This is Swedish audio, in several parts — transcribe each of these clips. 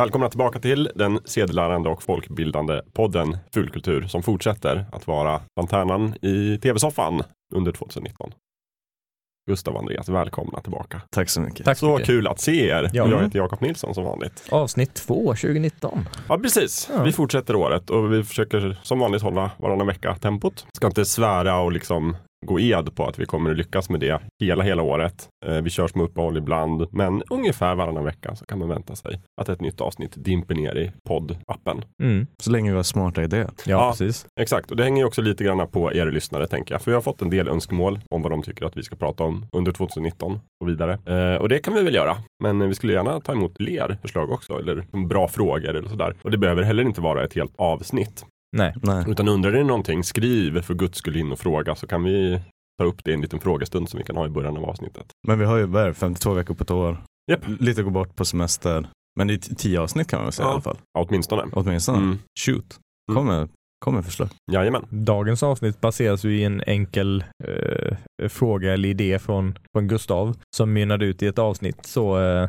Välkomna tillbaka till den sedelärande och folkbildande podden Fulkultur som fortsätter att vara lanternan i tv-soffan under 2019. Gustav och Andreas, välkomna tillbaka. Tack så mycket. Tack så Så mycket. kul att se er. Ja. Jag heter Jakob Nilsson som vanligt. Avsnitt två 2019. Ja, precis. Ja. Vi fortsätter året och vi försöker som vanligt hålla varannan vecka tempot. Ska inte svära och liksom gå ed på att vi kommer att lyckas med det hela, hela året. Eh, vi kör små uppehåll ibland, men ungefär varannan vecka så kan man vänta sig att ett nytt avsnitt dimper ner i poddappen. Mm. Så länge vi har smarta idéer. Ja, Ja. precis. Exakt, och det hänger ju också lite grann på er lyssnare tänker jag. För vi har fått en del önskemål om vad de tycker att vi ska prata om under 2019 och vidare. Eh, och det kan vi väl göra. Men vi skulle gärna ta emot fler förslag också, eller bra frågor eller sådär. Och det behöver heller inte vara ett helt avsnitt. Nej. Nej. Utan undrar ni någonting, skriv för guds skull in och fråga så kan vi ta upp det i en liten frågestund som vi kan ha i början av avsnittet. Men vi har ju vad är det, 52 veckor på ett år. Japp. Lite gå bort på semester. Men det är tio avsnitt kan man väl säga Ja. i alla fall. Ja, åtminstone. Åtminstone. Mm. Shoot. Mm. Kommer, kommer förslag. Jajamän. Dagens avsnitt baseras ju i en enkel eh, fråga eller idé från, från Gustav som mynnade ut i ett avsnitt. Så eh,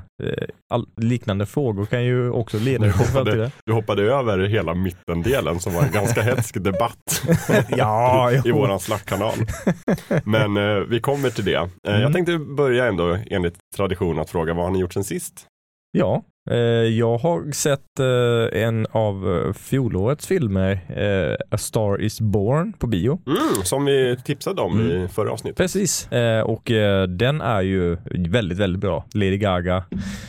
all, liknande frågor kan ju också leda till framtida. Du hoppade över hela mittendelen som var en ganska hetsk debatt Ja, i våran Slack-kanal. Men eh, vi kommer till det. Eh, Mm. Jag tänkte börja ändå enligt tradition att fråga vad har ni gjort sen sist? Ja, eh, jag har sett eh, en av eh, fjolårets filmer, eh, A Star Is Born på bio. Mm, som vi tipsade om i förra avsnittet. Precis, eh, och eh, den är ju väldigt, väldigt bra. Lady Gaga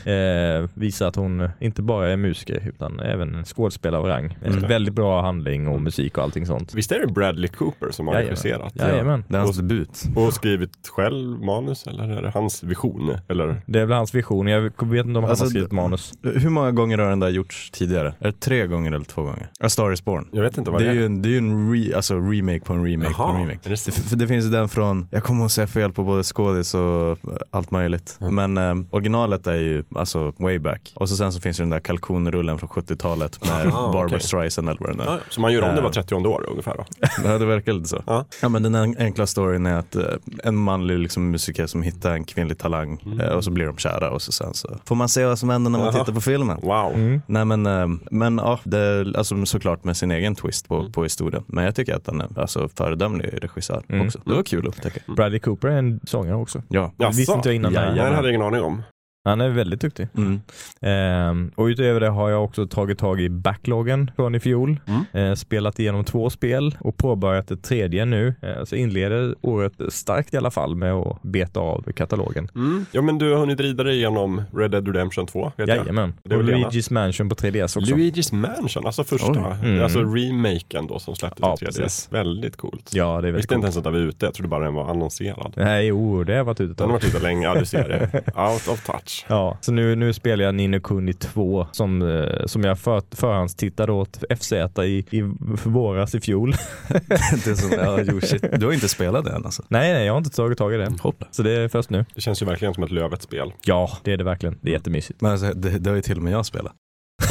eh, visar att hon inte bara är musiker utan även en skådespelare av rang. En Mm. väldigt bra handling och musik och allting sånt. Visst är det Bradley Cooper som har regisserat? Jajamän. Det är hans debut. Och skrivit själv manus eller är det hans vision? Eller? Det är väl hans vision. Jag vet inte om han Alltså, har skrivit manus. Hur många gånger har den där gjorts tidigare? Är det tre gånger eller två gånger? A Star Is Born. Jag vet inte vad Det det är är. ju en, det är en re, alltså remake på en remake på en Jaha, remake. är det? Det, för det finns den från, jag kommer att säga fel på både skådis och allt möjligt. Mm. Men eh, originalet är ju alltså way back. Och så sen så finns ju den där kalkonrullen från 70-talet med Aha, Barbara okej. Streisand eller vad den är. Ja, så man gör om det var Eh. 30 år ungefär då? Ja, det verkar lite så. Ja. Ja. men den en- enkla storyn är att eh, en manlig liksom, musiker som hittar en kvinnlig talang Mm. eh, och så blir de kära och så sen så får man se vad som händer när man Jaha. tittar på filmen. Wow. Mm. Nej men, eh, men ja, det är alltså, såklart med sin egen twist på, Mm. på historien. Men jag tycker att han är alltså, föredömlig regissör Mm. också. Det var kul att upptäcka. Bradley Cooper är en sångare också. Ja. Det visste inte jag innan. Nej, det hade jag ingen aning om. Han är väldigt duktig. Mm. Ehm, och utöver det har jag också tagit tag i backloggen från i fjol. Mm. Eh, spelat igenom två spel och påbörjat ett tredje nu. Eh, så inleder året starkt i alla fall med att beta av katalogen. Mm. Ja, men du har hunnit rida dig igenom Red Dead Redemption 2. Vet jag. Jajamän. Det är Och. Luigi's Mansion på 3DS också. Luigi's Mansion, alltså första. Mm. Alltså remaken då som släpptes Ja, i 3DS. precis. Väldigt coolt. Ja, det är Jag väldigt visste inte coolt. ens att den var ute, jag trodde bara den var annonserad. Nej, jo, det har varit ute ett Den har tag. varit ute länge, ja du ser det. Out of touch. Ja, så nu, nu spelar jag Nino Kuni 2 som, eh, som jag för, förhandstittade åt FZ i, i våras i fjol. det är som, ja, jo, shit. Du har inte spelat det än alltså? nej, nej, jag har inte tagit tag i det. Hoppla. Så det är först nu. Det känns ju verkligen som ett Lövet-spel. Ja, det är det verkligen. Det är jättemysigt. Men alltså, det, det har ju till och med jag spelat.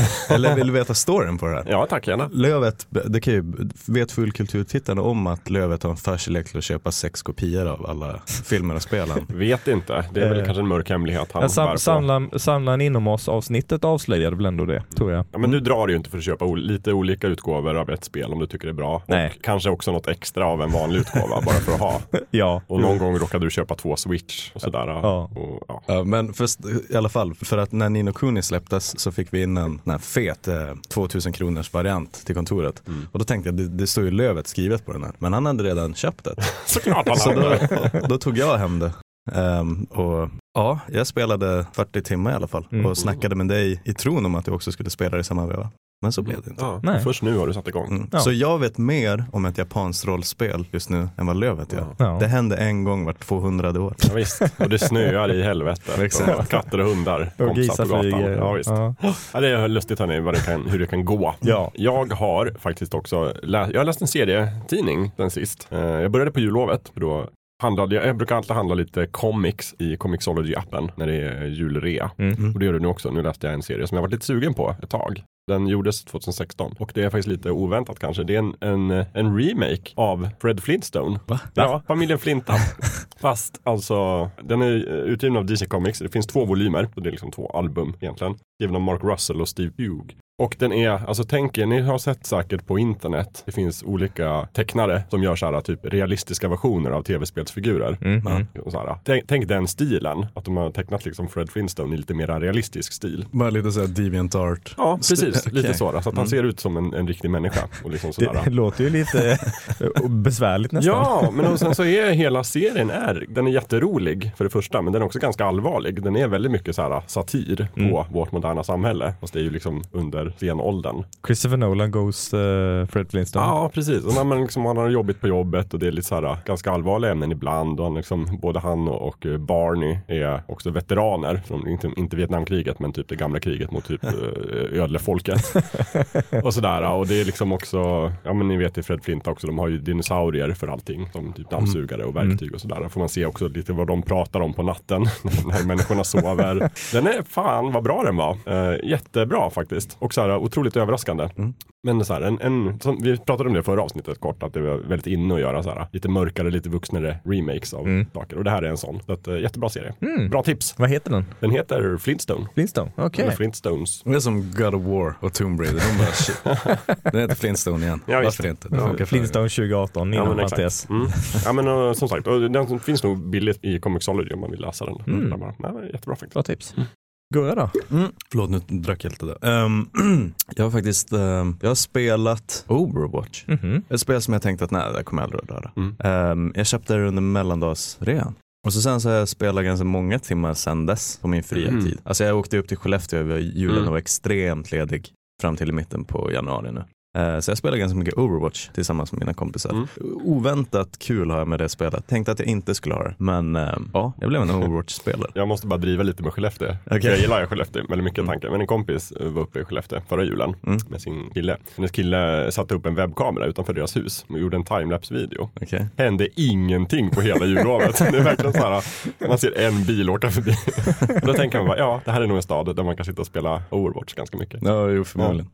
Eller vill du veta storyn på det här? Ja, tack gärna. Lövet, det kan ju, vet fullkulturtittarna om att Lövet har en förkärlek till att köpa sex kopior av alla filmer och spelen? Vet inte, det är väl Eh, kanske en mörk hemlighet han sam, på. samla, samla inom oss avsnittet avslöjade väl ändå det, tror jag. Ja, men du drar ju inte för att köpa lite olika utgåvor av ett spel om du tycker det är bra. Nej. Och kanske också något extra av en vanlig utgåva bara för att ha. Ja. Och någon gång råkade du köpa två Switch och sådär. Ja. Och, ja. Ja, men först, i alla fall, för att när Nino Kuni släpptes så fick vi in en, en fet eh, 2000 kronors variant till kontoret. Mm. Och då tänkte jag, det, det står ju Lövet skrivet på den här. Men han hade redan köpt det. Så då, då tog jag hem det. Ehm, och ja, jag spelade 40 timmar i alla fall Mm. och snackade med dig i tron om att du också skulle spela i samma veva. Men så blev det inte. Ja, Nej. först nu har du satt igång. Mm. Ja. Så jag vet mer om ett japanskt rollspel just nu än vad Lövet gör. Ja. Det händer en gång vart 200 år. Ja, visst, och det snöar i helvete. Exakt. Och katter och hundar Och grisar flyger. Ja, visst. Ja. Ja, det är lustigt hörni, vad det kan, hur det kan gå. Ja. Jag har faktiskt också läst, jag har läst en serietidning sen sist. Eh, Jag började på jullovet, för då handlade, jag brukar alltid handla lite comics i Comixology-appen när det är julrea. Mm. Och det gör det nu också. Nu läste jag en serie som jag varit lite sugen på ett tag. Den gjordes 2016 och det är faktiskt lite oväntat kanske. Det är en, en, en remake av Fred Flintstone. Va? Ja, familjen Flinta. Fast alltså, den är utgiven av DC Comics. Det finns två volymer och det är liksom två album egentligen. Skriven av Mark Russell och Steve Hugh. Och den är, alltså tänk er, ni har sett säkert på internet, det finns olika tecknare som gör så här typ realistiska versioner av tv-spelsfigurer. Mm. Mm. Här, tänk, tänk den stilen, att de har tecknat liksom Fred Flintstone i lite mer realistisk stil. Bara lite såhär deviant art. Ja, precis. Okej. Lite så. Så att han Mm. ser ut som en, en riktig människa. Och liksom sådär. Det låter ju lite eh, besvärligt nästan. Ja, men och sen så är hela serien är, den är jätterolig för det första, men den är också ganska allvarlig. Den är väldigt mycket så här satir på Mm. vårt moderna samhälle. Fast det är ju liksom under stenåldern. Christopher Nolan goes eh, Fred Flintstone. Ja, precis. Och när man, liksom, man har jobbigt på jobbet och det är lite så här, ganska allvarliga ämnen ibland. Och han, liksom, både han och, och eh, Barney är också veteraner. Från, inte, inte Vietnamkriget, men typ det gamla kriget mot typ eh, ödlefolket. och sådär. Och det är liksom också, ja men ni vet i Fred Flinta också, de har ju dinosaurier för allting. Som typ dammsugare och verktyg och sådär. Där får man se också lite vad de pratar om på natten. när människorna sover. Den är, fan vad bra den var. Eh, jättebra faktiskt. Och så här otroligt överraskande. Mm. Men så här, en, en, som vi pratade om det förra avsnittet kort, att det var väldigt inne att göra så här, lite mörkare, lite vuxnare remakes av Mm. saker. Och det här är en sån. Så att, eh, jättebra serie. Mm. Bra tips. Vad heter den? Den heter Flintstone. Flintstone? Okej. Eller Flintstones. Det är som God of War och Tomb Raider. De bara shit. Den heter Flintstone igen. Ja. Varför inte? Ja, Flintstone 2018 inom men parentes. Mm. Ja men och, som sagt, och den finns nog billigt i Comixology om man vill läsa den. Mm. Där bara, Nej, jättebra faktiskt. Bra tips. Gurra då? Mm. Förlåt, nu drack jag lite där. Ehm, jag har faktiskt ehm, jag har spelat Overwatch. Mhm. Ett spel som jag tänkte att nej, det kommer jag aldrig att röra. Mm. Ehm, jag köpte det under mellandagsrean. Och så sen så har jag spelat ganska många timmar sen dess på min fria Mm. tid. Alltså jag åkte upp till Skellefteå över julen Mm. och var extremt ledig fram till i mitten på januari nu. Eh, Så jag spelar ganska mycket Overwatch tillsammans med mina kompisar. Mm. Oväntat kul har jag med det spelet. Tänkte att jag inte skulle ha det. Men eh, ja, jag blev en Overwatch-spelare. Jag måste bara driva lite med Skellefteå. Okej. Jag gillar Skellefteå väldigt mycket Mm. tankar. Men en kompis eh, var uppe i Skellefteå förra julen Mm. med sin kille. Hennes kille satte upp en webbkamera utanför deras hus och gjorde en timelapse-video. Okej. Hände ingenting på hela jullovet. Det är verkligen så här, man ser en bil åka förbi. Och då tänker man bara, ja, det här är nog en stad där man kan sitta och spela Overwatch ganska mycket. Ja, jo förmodligen.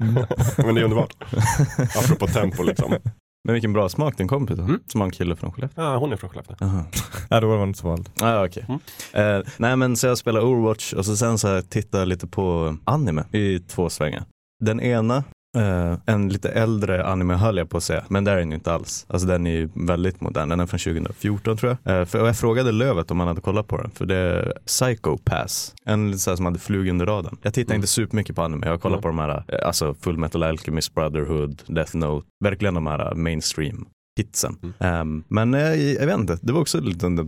Men det är underbart. Apropå tempo liksom. Men vilken bra smak din kompis har. Mm. Som har en kille från Skellefteå. Ja, hon är från Skellefteå. Aha. Ja, då var det inte så vanligt. Ah, okej. Eh, nej men så jag spelar Overwatch och så sen så har jag tittat lite på anime i två svängar. Den ena, eh, en lite äldre anime höll jag på att säga, men där är den ju inte alls. Alltså den är ju väldigt modern, den är från 2014 tror jag. Eh, för, jag frågade Lövet om han hade kollat på den, för det är Psycho Pass. En lite så här som hade flugit under radarn. Jag tittar Mm. inte supermycket på anime, jag har kollat Mm. på de här, eh, alltså Full Metal Alchemist Brotherhood, Death Note, verkligen de här mainstream hitsen. Mm. Ehm, men eh, jag vet inte, det var också lite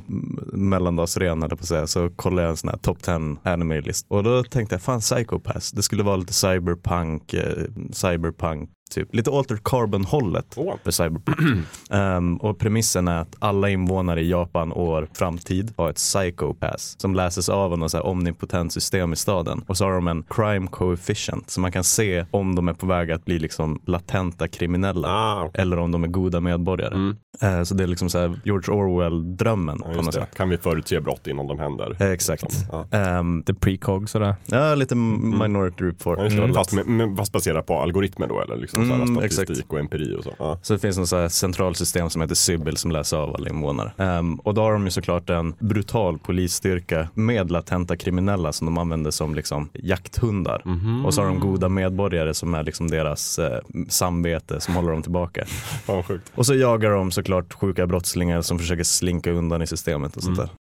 mellandagsrean jag på att säga, så kollade jag en sån här top 10 anime-list. Och då tänkte jag, fan Psychopass, det skulle vara lite cyberpunk, eh, cyberpunk typ, lite Alter Carbon-hållet Åh. för cyberpunk. Ehm, och premissen är att alla invånare i Japan år framtid har ett psychopass som läses av av något omnipotent system i staden. Och så har de en crime coefficient så man kan se om de är på väg att bli liksom latenta kriminella Ah, eller om de är goda medborgare. mm. Eh, så det är liksom så här George Orwell-drömmen ja, på just något det. sätt. Kan vi förutse brott innan de händer? Eh, exakt. Liksom. Ja. Ehm, The precog sådär. ja, lite Minority Report. Ja. Mm. Fast, med, med, fast baserat på algoritmer då eller liksom så här Mm, statistik exakt. och empiri och så. Ja. Så det finns något så centralsystem som heter Sybil som läser av alla invånare. Ehm, och då har de ju såklart en brutal polisstyrka med latenta kriminella som de använder som liksom jakthundar. Mhm. Och så har de goda medborgare som är liksom deras eh, samvete som håller dem tillbaka. Sjukt. Och så jagar de såklart sjuka brottslingar som försöker slinka undan i systemet och sånt Mm. där.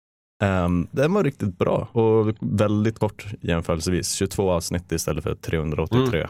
Um, den var riktigt bra och väldigt kort jämförelsevis. 22 avsnitt istället för 383. Mm.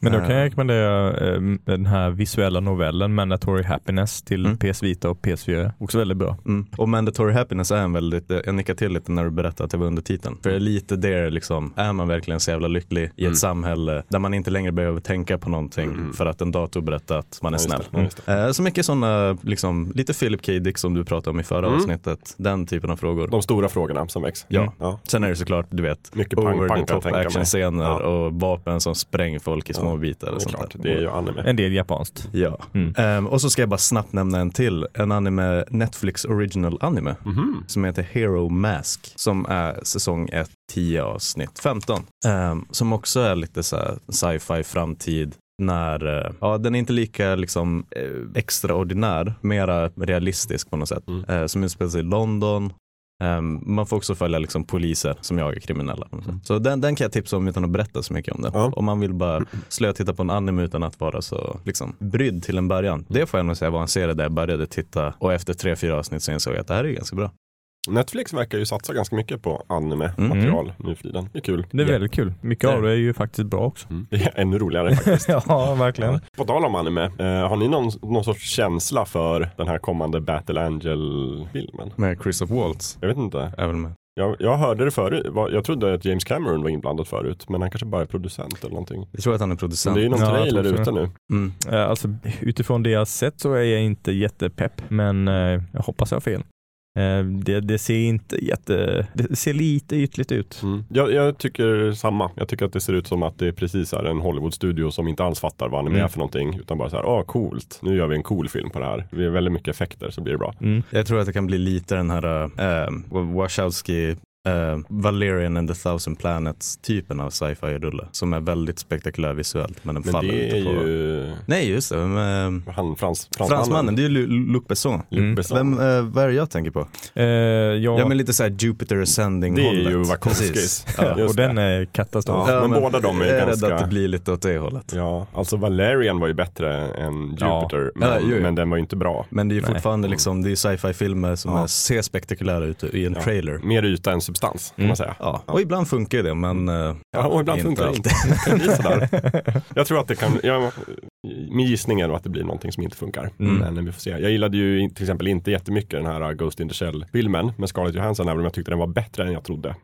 Men då kan jag Eh. rekommendera eh, den här visuella novellen Mandatory Happiness till Mm. PS Vita och PS4. Också väldigt bra. Mm. Och Mandatory Happiness är en väldigt, jag nickar till lite när du berättade att det var undertiteln. För det är lite det liksom, är man verkligen så jävla lycklig i ett Mm. samhälle där man inte längre behöver tänka på någonting Mm. för att en dator berättar att man är snäll. det. Eh, Så mycket sådana, liksom, lite Philip K. Dick som du pratade om i förra Mm. avsnittet. Den typen av frågor. De stora frågorna som väcks. Ja. ja. Sen är det såklart, du vet, Mycket pang, over pang the kan jag top actionscener Ja. och vapen som spränger folk i Ja. Små bitar Det och är sånt klart, där. det är ju anime. En del japanskt. Ja. Mm. Ehm, och så ska jag bara snabbt nämna en till. En anime, Netflix original anime. Mhm. Som heter Hero Mask. Som är säsong 1, 10 avsnitt 15. Ehm, som också är lite så sci-fi framtid. När, eh, ja den är inte lika liksom eh, extraordinär, mera realistisk på något sätt. Mm. Eh, som utspelar sig i London. Ehm, man får också följa liksom poliser som jagar kriminella. sätt. Så den, den kan jag tipsa om utan att berätta så mycket om den. Ja. Om man vill bara slöa titta på en anime utan att vara så liksom, brydd till en början. Det får jag nog säga var en serie där jag började titta och efter tre, fyra avsnitt så insåg jag att det här är ganska bra. Netflix verkar ju satsa ganska mycket på anime-material nu för tiden. Det är kul. Det är väldigt kul. Mycket av det är ju faktiskt bra också. Mm. Det är ännu roligare faktiskt. ja, verkligen. På tal om anime, eh, har ni någon, någon sorts känsla för den här kommande Battle Angel-filmen? Med Christoph Waltz Jag vet inte. väl med. Jag, jag hörde det förut. Jag trodde att James Cameron var inblandad förut, men han kanske bara är producent eller någonting. Jag tror att han är Men producent. det är ju någon Ja, trailer ute nu. Mm. Eh, Alltså, utifrån det jag sett så är jag inte jättepepp, men eh, jag hoppas jag har fel. Eh, Det, det ser inte jätte, det ser lite ytligt ut. Mm. Jag, jag tycker samma. Jag tycker att det ser ut som att det precis är en Hollywood-studio som inte alls fattar vad anime Mm. är för någonting. Utan bara så här, åh coolt, nu gör vi en cool film på det här. Det är väldigt mycket effekter så blir det bra. Mm. Jag tror att det kan bli lite den här uh, Wachowski Uh, Valerian and the thousand planets typen av sci-fi-rulle som är väldigt spektakulär visuellt men den Men faller är inte på... ju Nej just det, med, han, frans, fransmannen, det är ju Lu- Luc Besson. Mm. Besson. Vem, eh, vad är det jag tänker på? Eh, ja, Ja men lite såhär Jupiter ascending Det är hållet. ju Wachowskis. Ja. och den är katastrof. Ja. men båda de är jag är ganska- rädd att det blir lite åt det hållet. Ja, alltså Valerian var ju bättre än Ja. Jupiter, men, Ja, men den var ju inte bra. Men det är ju Nej. fortfarande liksom, det är sci-fi filmer som Ja. är, ser spektakulära ut i en Ja. trailer. Mer yta än substans kan Mm. man säga. Ja, och ibland funkar det men eh, Ja, och ibland inte funkar alltid. inte. Det sådär. Jag tror att det kan, jag, min gissning är nog att det blir någonting som inte funkar. Mm. Men vi får se. Jag gillade ju till exempel inte jättemycket den här Ghost in the Shell-filmen med Scarlett Johansson, även om jag tyckte den var bättre än jag trodde.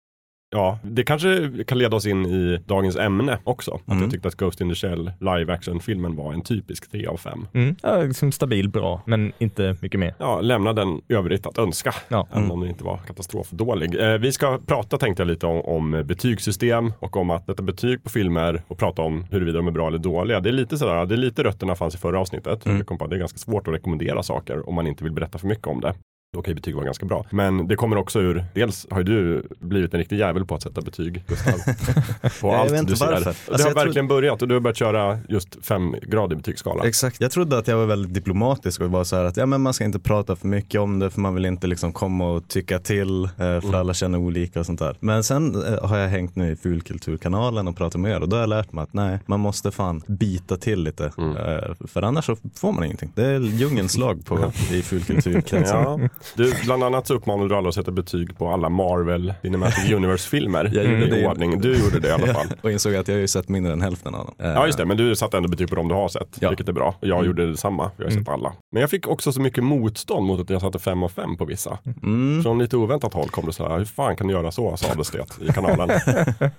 Ja, det kanske kan leda oss in i dagens ämne också. Att Mm. jag tyckte att Ghost in the Shell live action-filmen var en typisk 3 av 5. Mm. Ja, liksom stabil, bra, men inte mycket mer. Ja, lämna den övrigt att önska. Ja. Även om den inte var katastrofdålig. Eh, vi ska prata tänkte jag lite om, om betygssystem och om att sätta betyg på filmer och prata om huruvida de är bra eller dåliga. Det är lite sådär, det är lite rötterna fanns i förra avsnittet. Mm. Jag kom på att det är ganska svårt att rekommendera saker om man inte vill berätta för mycket om det. Då kan ju betyg vara ganska bra. Men det kommer också ur, dels har ju du blivit en riktig jävel på att sätta betyg, Gustav. på allt du ser. Alltså, det har verkligen börjat och du har börjat köra just femgradig betygsskala. Exakt. Jag trodde att jag var väldigt diplomatisk och var så här att ja, men man ska inte prata för mycket om det för man vill inte liksom komma och tycka till eh, för Mm. alla känner olika och sånt där. Men sen eh, har jag hängt nu i fulkulturkanalen och pratat med er och då har jag lärt mig att nej, man måste fan bita till lite. Mm. Eh, för annars så får man ingenting. Det är djungelns lag på, i fulkulturkretsen. Ja. Du, bland annat så uppmanade du alla att sätta betyg på alla Marvel Cinematic Universe-filmer Jag gjorde i det. ordning. Du gjorde det i alla fall. och insåg att jag har ju sett mindre än hälften av dem. Ja just det, men du satte ändå betyg på dem du har sett, Ja. vilket är bra. Jag Mm. gjorde detsamma, jag har sett alla. Men jag fick också så mycket motstånd mot att jag satte fem av fem på vissa. Mm. Från lite oväntat håll kom det så här, hur fan kan du göra så, sades det i kanalen.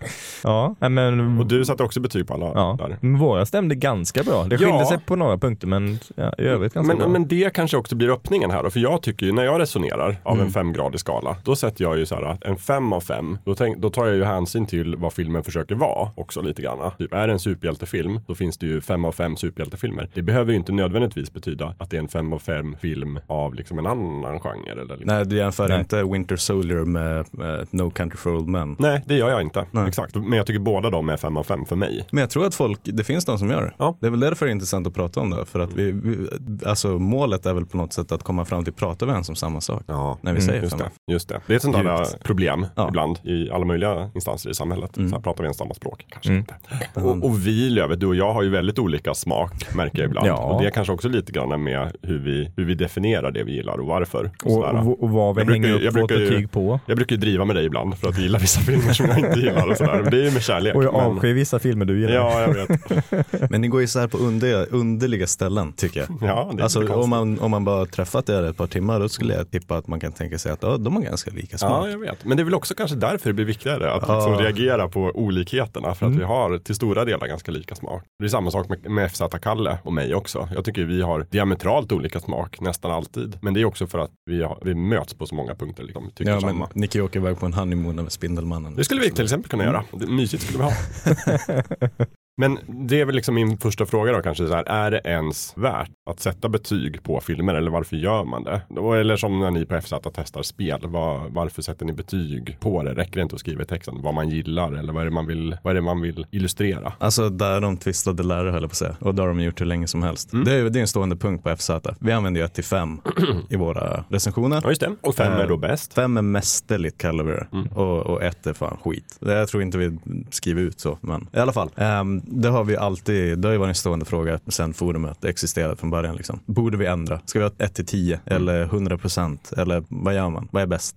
Ja, men... Och du satte också betyg på alla Ja, där. våra stämde ganska bra. Det skilde Ja. sig på några punkter, men ja, i övrigt ganska bra. Men, men det kanske också blir öppningen här då, för jag tycker ju när jag resonerar av Mm. en femgradig skala, då sätter jag ju så här att en fem av fem, då, tänk, då tar jag ju hänsyn till vad filmen försöker vara också lite grann. Typ är det en superhjältefilm, då finns det ju fem av fem superhjältefilmer. Det behöver ju inte nödvändigtvis betyda att det är en fem av fem film av liksom en annan genre. Eller liksom. Nej, du jämför Nej. inte Winter Soldier med, med No Country for Old Men. Nej, det gör jag inte. Nej. Exakt. Men jag tycker båda de är fem av fem för mig. Men jag tror att folk, det finns de som gör det. Ja. Det är väl därför det är intressant att prata om det. För att vi, vi, alltså målet är väl på något sätt att komma fram till, pratar vi ens om samma sak? Ja. När vi Mm, säger Just det, just det. Det är ett sånt där Djupt. problem Ja. ibland i alla möjliga instanser i samhället. Mm. Så här pratar vi ens samma språk? Kanske Mm. inte. Och, och vi Lövet, du och jag har ju väldigt olika smak märker jag ibland. Ja. Och det är kanske också lite grann med hur vi, hur vi definierar det vi gillar och varför. Och och, och, och vad vi Jag brukar hänger ju- jag upp vårt brukar ju- betyg på. jag brukar ju driva med dig ibland för att du gillar vissa filmer som jag inte gillar och sådär. Det är ju med kärlek. Och jag men- avskyr vissa filmer du gillar. Ja, jag vet. Men ni går isär på under, underliga ställen tycker jag. Ja, det är Alltså om man, om man bara träffat er ett par timmar då skulle jag tippa att man kan tänka sig att ja, de har ganska lika smak. Ja, jag vet. Men det är väl också kanske därför det blir viktigare att Ja. liksom reagera på olikheterna. För att Mm. vi har till stora delar ganska lika smak. Det är samma sak med, med FZ Kalle och mig också. Jag tycker vi har diametralt olika smak nästan alltid. Men det är också för att vi, har, vi möts på så många punkter. Liksom, tycker Ja, men samma. Nicky åker iväg på en honeymoon med Spindelmannen. Det skulle vi till exempel kunna göra. Det, mysigt skulle vi ha. Men det är väl liksom min första fråga då kanske. Så här, är det ens värt att sätta betyg på filmer eller varför gör man det? Eller som när ni på FZ testar spel. Var, varför sätter ni betyg på det? Räcker det inte att skriva i texten vad man gillar eller vad är det man vill, vad är man vill illustrera? Alltså där de tvistade lärare höll jag på att säga. Och det har de gjort hur länge som helst. Mm. Det, är, det är en stående punkt på FZ. Vi använder ju 1 till 5 i våra recensioner. Ja just det. Och fem Eh, är då bäst. Fem är mästerligt kallar vi det. Mm. Och, och ett är fan skit. Det jag tror inte vi skriver ut så. Men i alla fall. ehm, det har vi alltid, det har ju varit en stående fråga sedan forumet existerade från början. Liksom. Borde vi ändra? Ska vi ha 1 till 10 Mm. eller 100 procent? Eller vad gör man? Vad är bäst?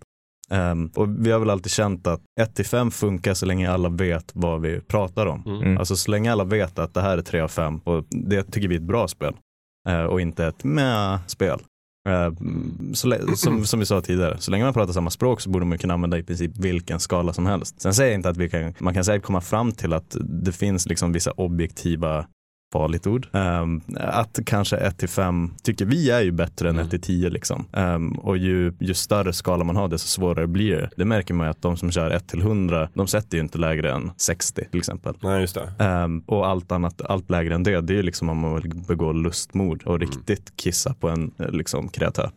Ehm, och vi har väl alltid känt att 1 till 5 funkar så länge alla vet vad vi pratar om. Mm. Alltså så länge alla vet att det här är 3 av 5 och det tycker vi är ett bra spel eh, och inte ett med-spel. Eh, så, lä- som, som vi sa tidigare, så länge man pratar samma språk så borde man kunna använda i princip vilken skala som helst. Sen säger jag inte att vi kan, man kan säkert komma fram till att det finns liksom vissa objektiva farligt ord. Ehm, att kanske 1 till 5 tycker vi är ju bättre än Mm. 1 till 10 liksom. Ehm, och ju, ju större skala man har desto svårare blir det. Det märker man ju att de som kör 1 till 100 de sätter ju inte lägre än 60 till exempel. Nej just det. Ehm, och allt annat, allt lägre än det, det är ju liksom om man vill begå lustmord och Mm. riktigt kissa på en eh, liksom, kreatör.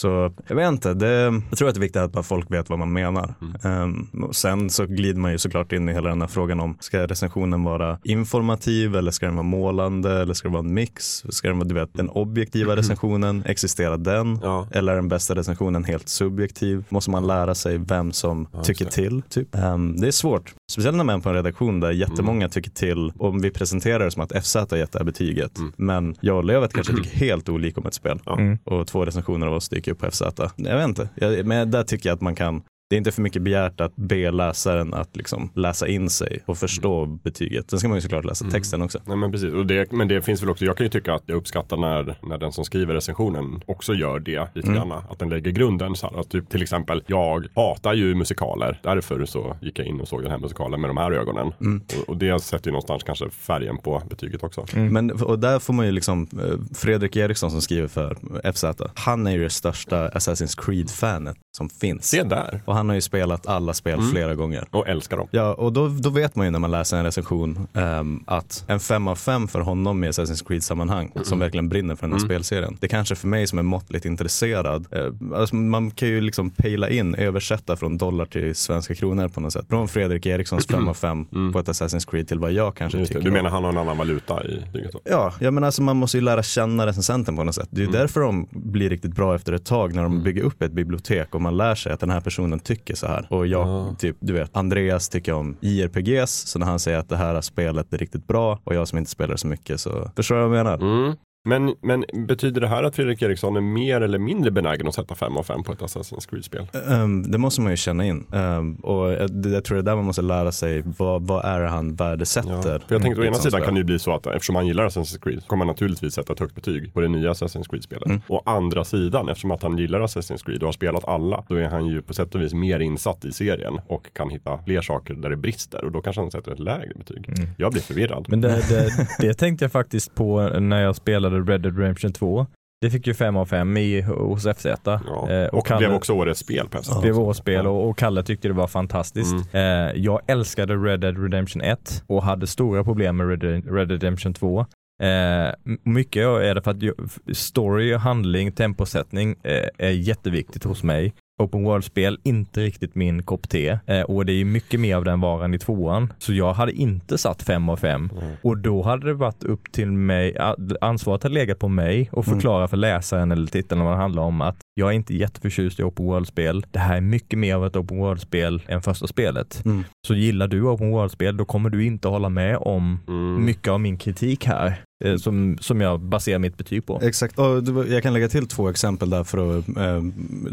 Så jag vet inte, det, jag tror att det är viktigt att bara folk vet vad man menar. Mm. Och sen så glider man ju såklart in i hela den här frågan om, ska recensionen vara informativ eller ska den vara målande eller ska det vara en mix? Ska den vara, du vet, den objektiva recensionen, existerar den? Ja. Eller är den bästa recensionen helt subjektiv? Måste man lära sig vem som Ja, tycker det. till? Typ. Ehm, det är svårt. Speciellt när man är på en redaktion där jättemånga Mm. tycker till. Om vi presenterar det som att FZ har gett det här betyget. Mm. Men jag och Lövet kanske tycker helt olika om ett spel. Mm. Och två recensioner av oss dyker upp på FZ. Jag vet inte. Jag, men där tycker jag att man kan det är inte för mycket begärt att be läsaren att liksom läsa in sig och förstå betyget. Sen ska man ju såklart läsa Mm. texten också. Nej men precis, och det, men det finns väl också, jag kan ju tycka att jag uppskattar när, när den som skriver recensionen också gör det lite Mm. grann. Att den lägger grunden. Så här, att typ, till exempel, jag hatar ju musikaler. Därför så gick jag in och såg den här musikalen med de här ögonen. Mm. Och, och det sätter ju någonstans kanske färgen på betyget också. Mm. Men, och där får man ju liksom, eh, Fredrik Eriksson som skriver för FZ, han är ju det största Assassin's Creed-fanet som finns. Se där. Och han har ju spelat alla spel Mm. flera gånger. Och älskar dem. Ja, och då, då vet man ju när man läser en recension ehm, att en fem av fem för honom i Assassin's Creed-sammanhang, som verkligen brinner för den här Mm. spelserien. Det kanske för mig som är måttligt intresserad, eh, alltså man kan ju liksom pejla in, översätta från dollar till svenska kronor på något sätt. Från Fredrik Erikssons fem av fem Mm. på ett Assassin's Creed till vad jag kanske Just det. tycker. Du om. menar han har en annan valuta i då? Ja, ja men alltså man måste ju lära känna recensenten på något sätt. Det är ju Mm. därför de blir riktigt bra efter ett tag när de Mm. bygger upp ett bibliotek och man lär sig att den här personen tycker så här. Och jag, Ja. typ, du vet, Andreas tycker om JRPGs, så när han säger att det här spelet är riktigt bra och jag som inte spelar så mycket så förstår jag vad jag menar. Mm. Men, men betyder det här att Fredrik Eriksson är mer eller mindre benägen att sätta fem av fem på ett Assassin's Creed-spel? Ehm, det måste man ju känna in. Ehm, och jag, jag tror det är där man måste lära sig vad, vad är det han värdesätter. Ja. För jag tänkte å i ett ena sånt sidan spel. kan det ju bli så att eftersom han gillar Assassin's Creed kommer han naturligtvis sätta ett högt betyg på det nya Assassin's Creed-spelet. Mm. Å andra sidan, eftersom att han gillar Assassin's Creed och har spelat alla, då är han ju på sätt och vis mer insatt i serien och kan hitta fler saker där det brister och då kanske han sätter ett lägre betyg. Mm. Jag blir förvirrad. Men det, det, det tänkte jag faktiskt på när jag spelade Red Dead Redemption 2. Det fick ju 5 av 5 i, hos FZ. Ja. Eh, och Kalle- blev också årets spel Ja. blev årsspel och, och Kalle tyckte det var fantastiskt. Mm. Eh, jag älskade Red Dead Redemption 1 och hade stora problem med Red, Red Dead Redemption 2. Eh, mycket är det för att story, handling, temposättning eh, är jätteviktigt hos mig. Open World-spel, inte riktigt min kopp te. Eh, och det är mycket mer av den varan i tvåan. Så jag hade inte satt fem av fem. Mm. Och då hade det varit upp till mig, ansvaret hade legat på mig och Mm. förklara för läsaren eller tittaren vad det handlar om att jag är inte jätteförtjust i Open World-spel. Det här är mycket mer av ett Open World-spel än första spelet. Mm. Så gillar du Open World-spel, då kommer du inte hålla med om Mm. mycket av min kritik här, eh, som, som jag baserar mitt betyg på. Exakt, och jag kan lägga till två exempel där för att eh,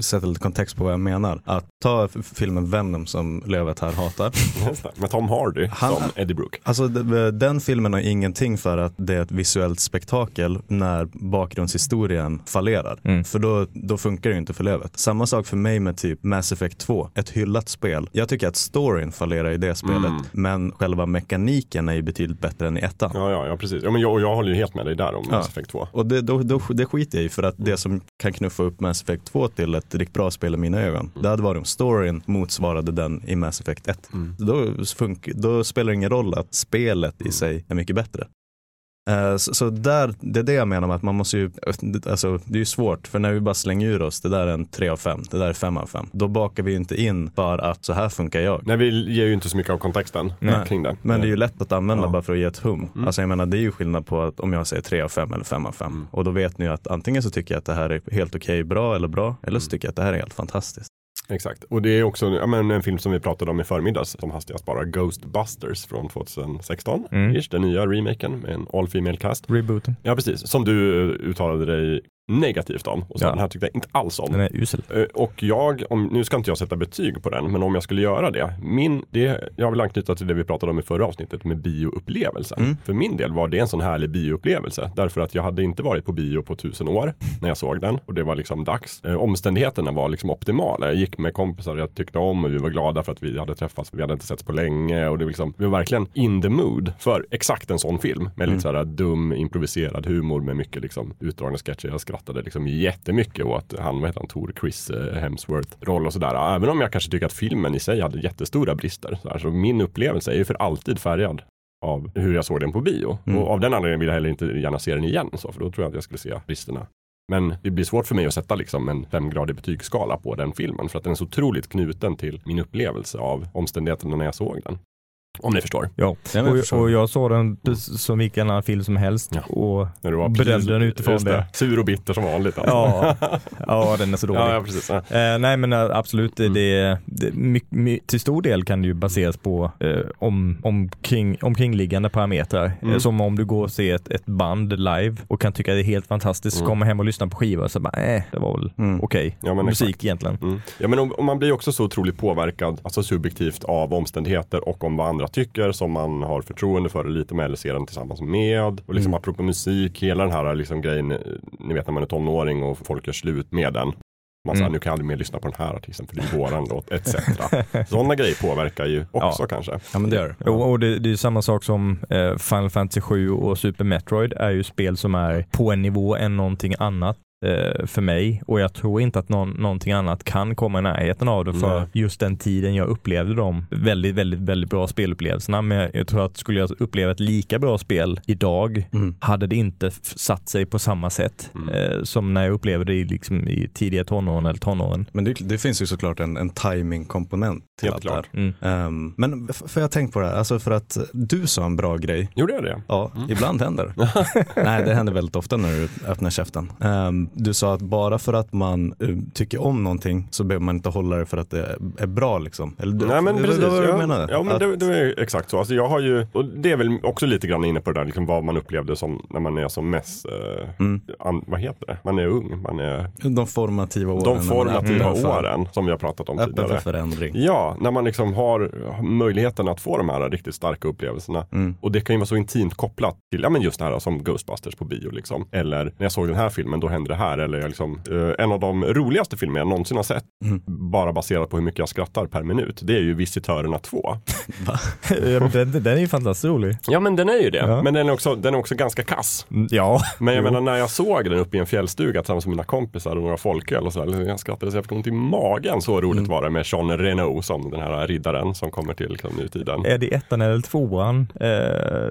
sätta lite kontext på vad jag menar. Att ta filmen Venom som Lövet här hatar. Med Tom Hardy Han- som Eddie Brooke. Alltså d- den filmen har ingenting för att det är ett visuellt spektakel när bakgrundshistorien fallerar. Mm. För då, då funkar det ju inte för Lövet. Samma sak för mig med typ Mass Effect 2, ett hyllat spel. Jag tycker att storyn fallerar i det spelet, Mm. men själva mekaniken är ju betydligt bättre än i ettan. Ja, ja, ja precis. Ja, men jag, och jag håller ju helt med dig där om Ja. Mass Effect 2. Och det, då, då, det skiter jag i för att det som kan knuffa upp Mass Effect 2 till ett riktigt bra spel i mina ögon, det hade varit om storyn motsvarade den i Mass Effect 1. Mm. Då, då spelar det ingen roll att spelet i sig är mycket bättre. Eh, Så, så där, det är det jag menar med att man måste ju, alltså det är ju svårt för när vi bara slänger ur oss, det där är en 3 av 5, det där är 5 av 5. Då bakar vi ju inte in för att så här funkar jag. Nej, vi ger ju inte så mycket av kontexten Nej. kring det. Men det är ju lätt att använda Ja. bara för att ge ett hum. Mm. Alltså jag menar det är ju skillnad på att om jag säger 3 av 5 eller 5 av 5. Mm. Och då vet ni ju att antingen så tycker jag att det här är helt okej, bra eller bra. Eller så Mm. tycker jag att det här är helt fantastiskt. Exakt. Och det är också ja, men en film som vi pratade om i förmiddags som hastigast bara Ghostbusters från 2016. Mm. Ish, den nya remaken med en all female cast. Rebooten. Ja, precis. Som du eh, uttalade dig negativt om. Och så Ja. den här tyckte jag inte alls om. Den är usel. Eh, Och jag, om, nu ska inte jag sätta betyg på den, men om jag skulle göra det. Min, det jag vill anknyta till det vi pratade om i förra avsnittet med bioupplevelsen. Mm. För min del var det en sån härlig bioupplevelse. Därför att jag hade inte varit på bio på tusen år när jag såg den. Och det var liksom dags. Eh, omständigheterna var liksom optimala. Jag gick med kompisar jag tyckte om och vi var glada för att vi hade träffats. Vi hade inte setts på länge. Och det var liksom, vi var verkligen in the mood för exakt en sån film. Med lite så här dum improviserad humor med mycket liksom utdragna sketcher. Jag skrattade liksom jättemycket åt han, vad heter han, Tor Chris eh, Hemsworth roll och sådär. Även om jag kanske tycker att filmen i sig hade jättestora brister. Så, här, så min upplevelse är ju för alltid färgad av hur jag såg den på bio. Mm. Och av den anledningen vill jag heller inte gärna se den igen. Så, för då tror jag att jag skulle se bristerna. Men det blir svårt för mig att sätta liksom en femgradig betygsskala på den filmen. För att den är så otroligt knuten till min upplevelse av omständigheterna när jag såg den. Om ni förstår. Ja, Ja, men jag och, förstår. och jag såg den som vilken annan film som helst Ja. och bedömde den utifrån Just det. Sur och bitter som vanligt. Alltså. Ja, ja den är så dålig. ja, ja, precis. Ja. Eh, nej men eh, absolut, Mm. det, det, my, my, till stor del kan det ju baseras på eh, om, omkring, omkringliggande parametrar. Mm. Eh, som om du går och ser ett, ett band live och kan tycka det är helt fantastiskt, Mm. kommer hem och lyssnar på skiva och så bara, eh, det var väl Mm. okej. Ja, men Musik exakt. egentligen. Mm. Ja, men om, om man blir också så otroligt påverkad, alltså subjektivt av omständigheter och om vad andra tycker som man har förtroende för lite med eller ser den tillsammans med. Och liksom Mm. apropå musik, hela den här liksom grejen, eh, ni vet när man är tonåring och folk gör slut med den. Man säger, Mm. nu kan jag aldrig mer lyssna på den här artisten för det är våran låt, etc. Sådana grejer påverkar ju också kanske. Ja men det gör det. Och, och det, det är samma sak som eh, Final Fantasy 7 och Super Metroid är ju spel som är på en nivå än någonting annat för mig och jag tror inte att någon, någonting annat kan komma i närheten av det för Nej. just den tiden jag upplevde de väldigt, väldigt, väldigt bra spelupplevelserna. Men jag, jag tror att skulle jag uppleva ett lika bra spel idag Mm. hade det inte satt sig på samma sätt Mm. eh, som när jag upplevde det i, liksom, i tidiga tonåren eller tonåren. Men det, det finns ju såklart en, en timing-komponent till Helt allt det här. klart. Mm. Ehm, men f- för jag har tänkt på det här, alltså för att du sa en bra grej. Gjorde jag det? Ja, Mm. ibland händer. Nej, det händer väldigt ofta när du öppnar käften. Ehm, du sa att bara för att man eh, tycker om någonting så behöver man inte hålla det för att det är bra liksom. Eller, du- Nej men det- precis. Det var vad du ja, menade. ja men Att- det, det är exakt så. Alltså jag har ju, och det är väl också lite grann inne på det där, liksom vad man upplevde som när man är som mest, eh, Mm. an, vad heter det? Man är ung, man är De formativa åren. de formativa för- åren som vi har pratat om Öppen för tidigare. förändring. Ja, när man liksom har möjligheten att få de här riktigt starka upplevelserna. Mm. Och det kan ju vara så intimt kopplat till, ja men just det här som Ghostbusters på bio liksom. Eller när jag såg den här filmen, då hände det här. Eller jag liksom, eh, en av de roligaste filmer jag någonsin har sett, Mm. bara baserat på hur mycket jag skrattar per minut, det är ju Visitörerna 2. den, den är ju fantastiskt rolig. Ja men den är ju det, Ja. men den är, också, den är också ganska kass. Ja, Men jag Jo. menar när jag såg den uppe i en fjällstuga tillsammans med mina kompisar och några folköl och så, där, jag skrattade så jag fick ont i magen. Så roligt Mm. var det med Jean Reno som den här riddaren som kommer till liksom, nutiden. Är det ettan eller tvåan? Eh,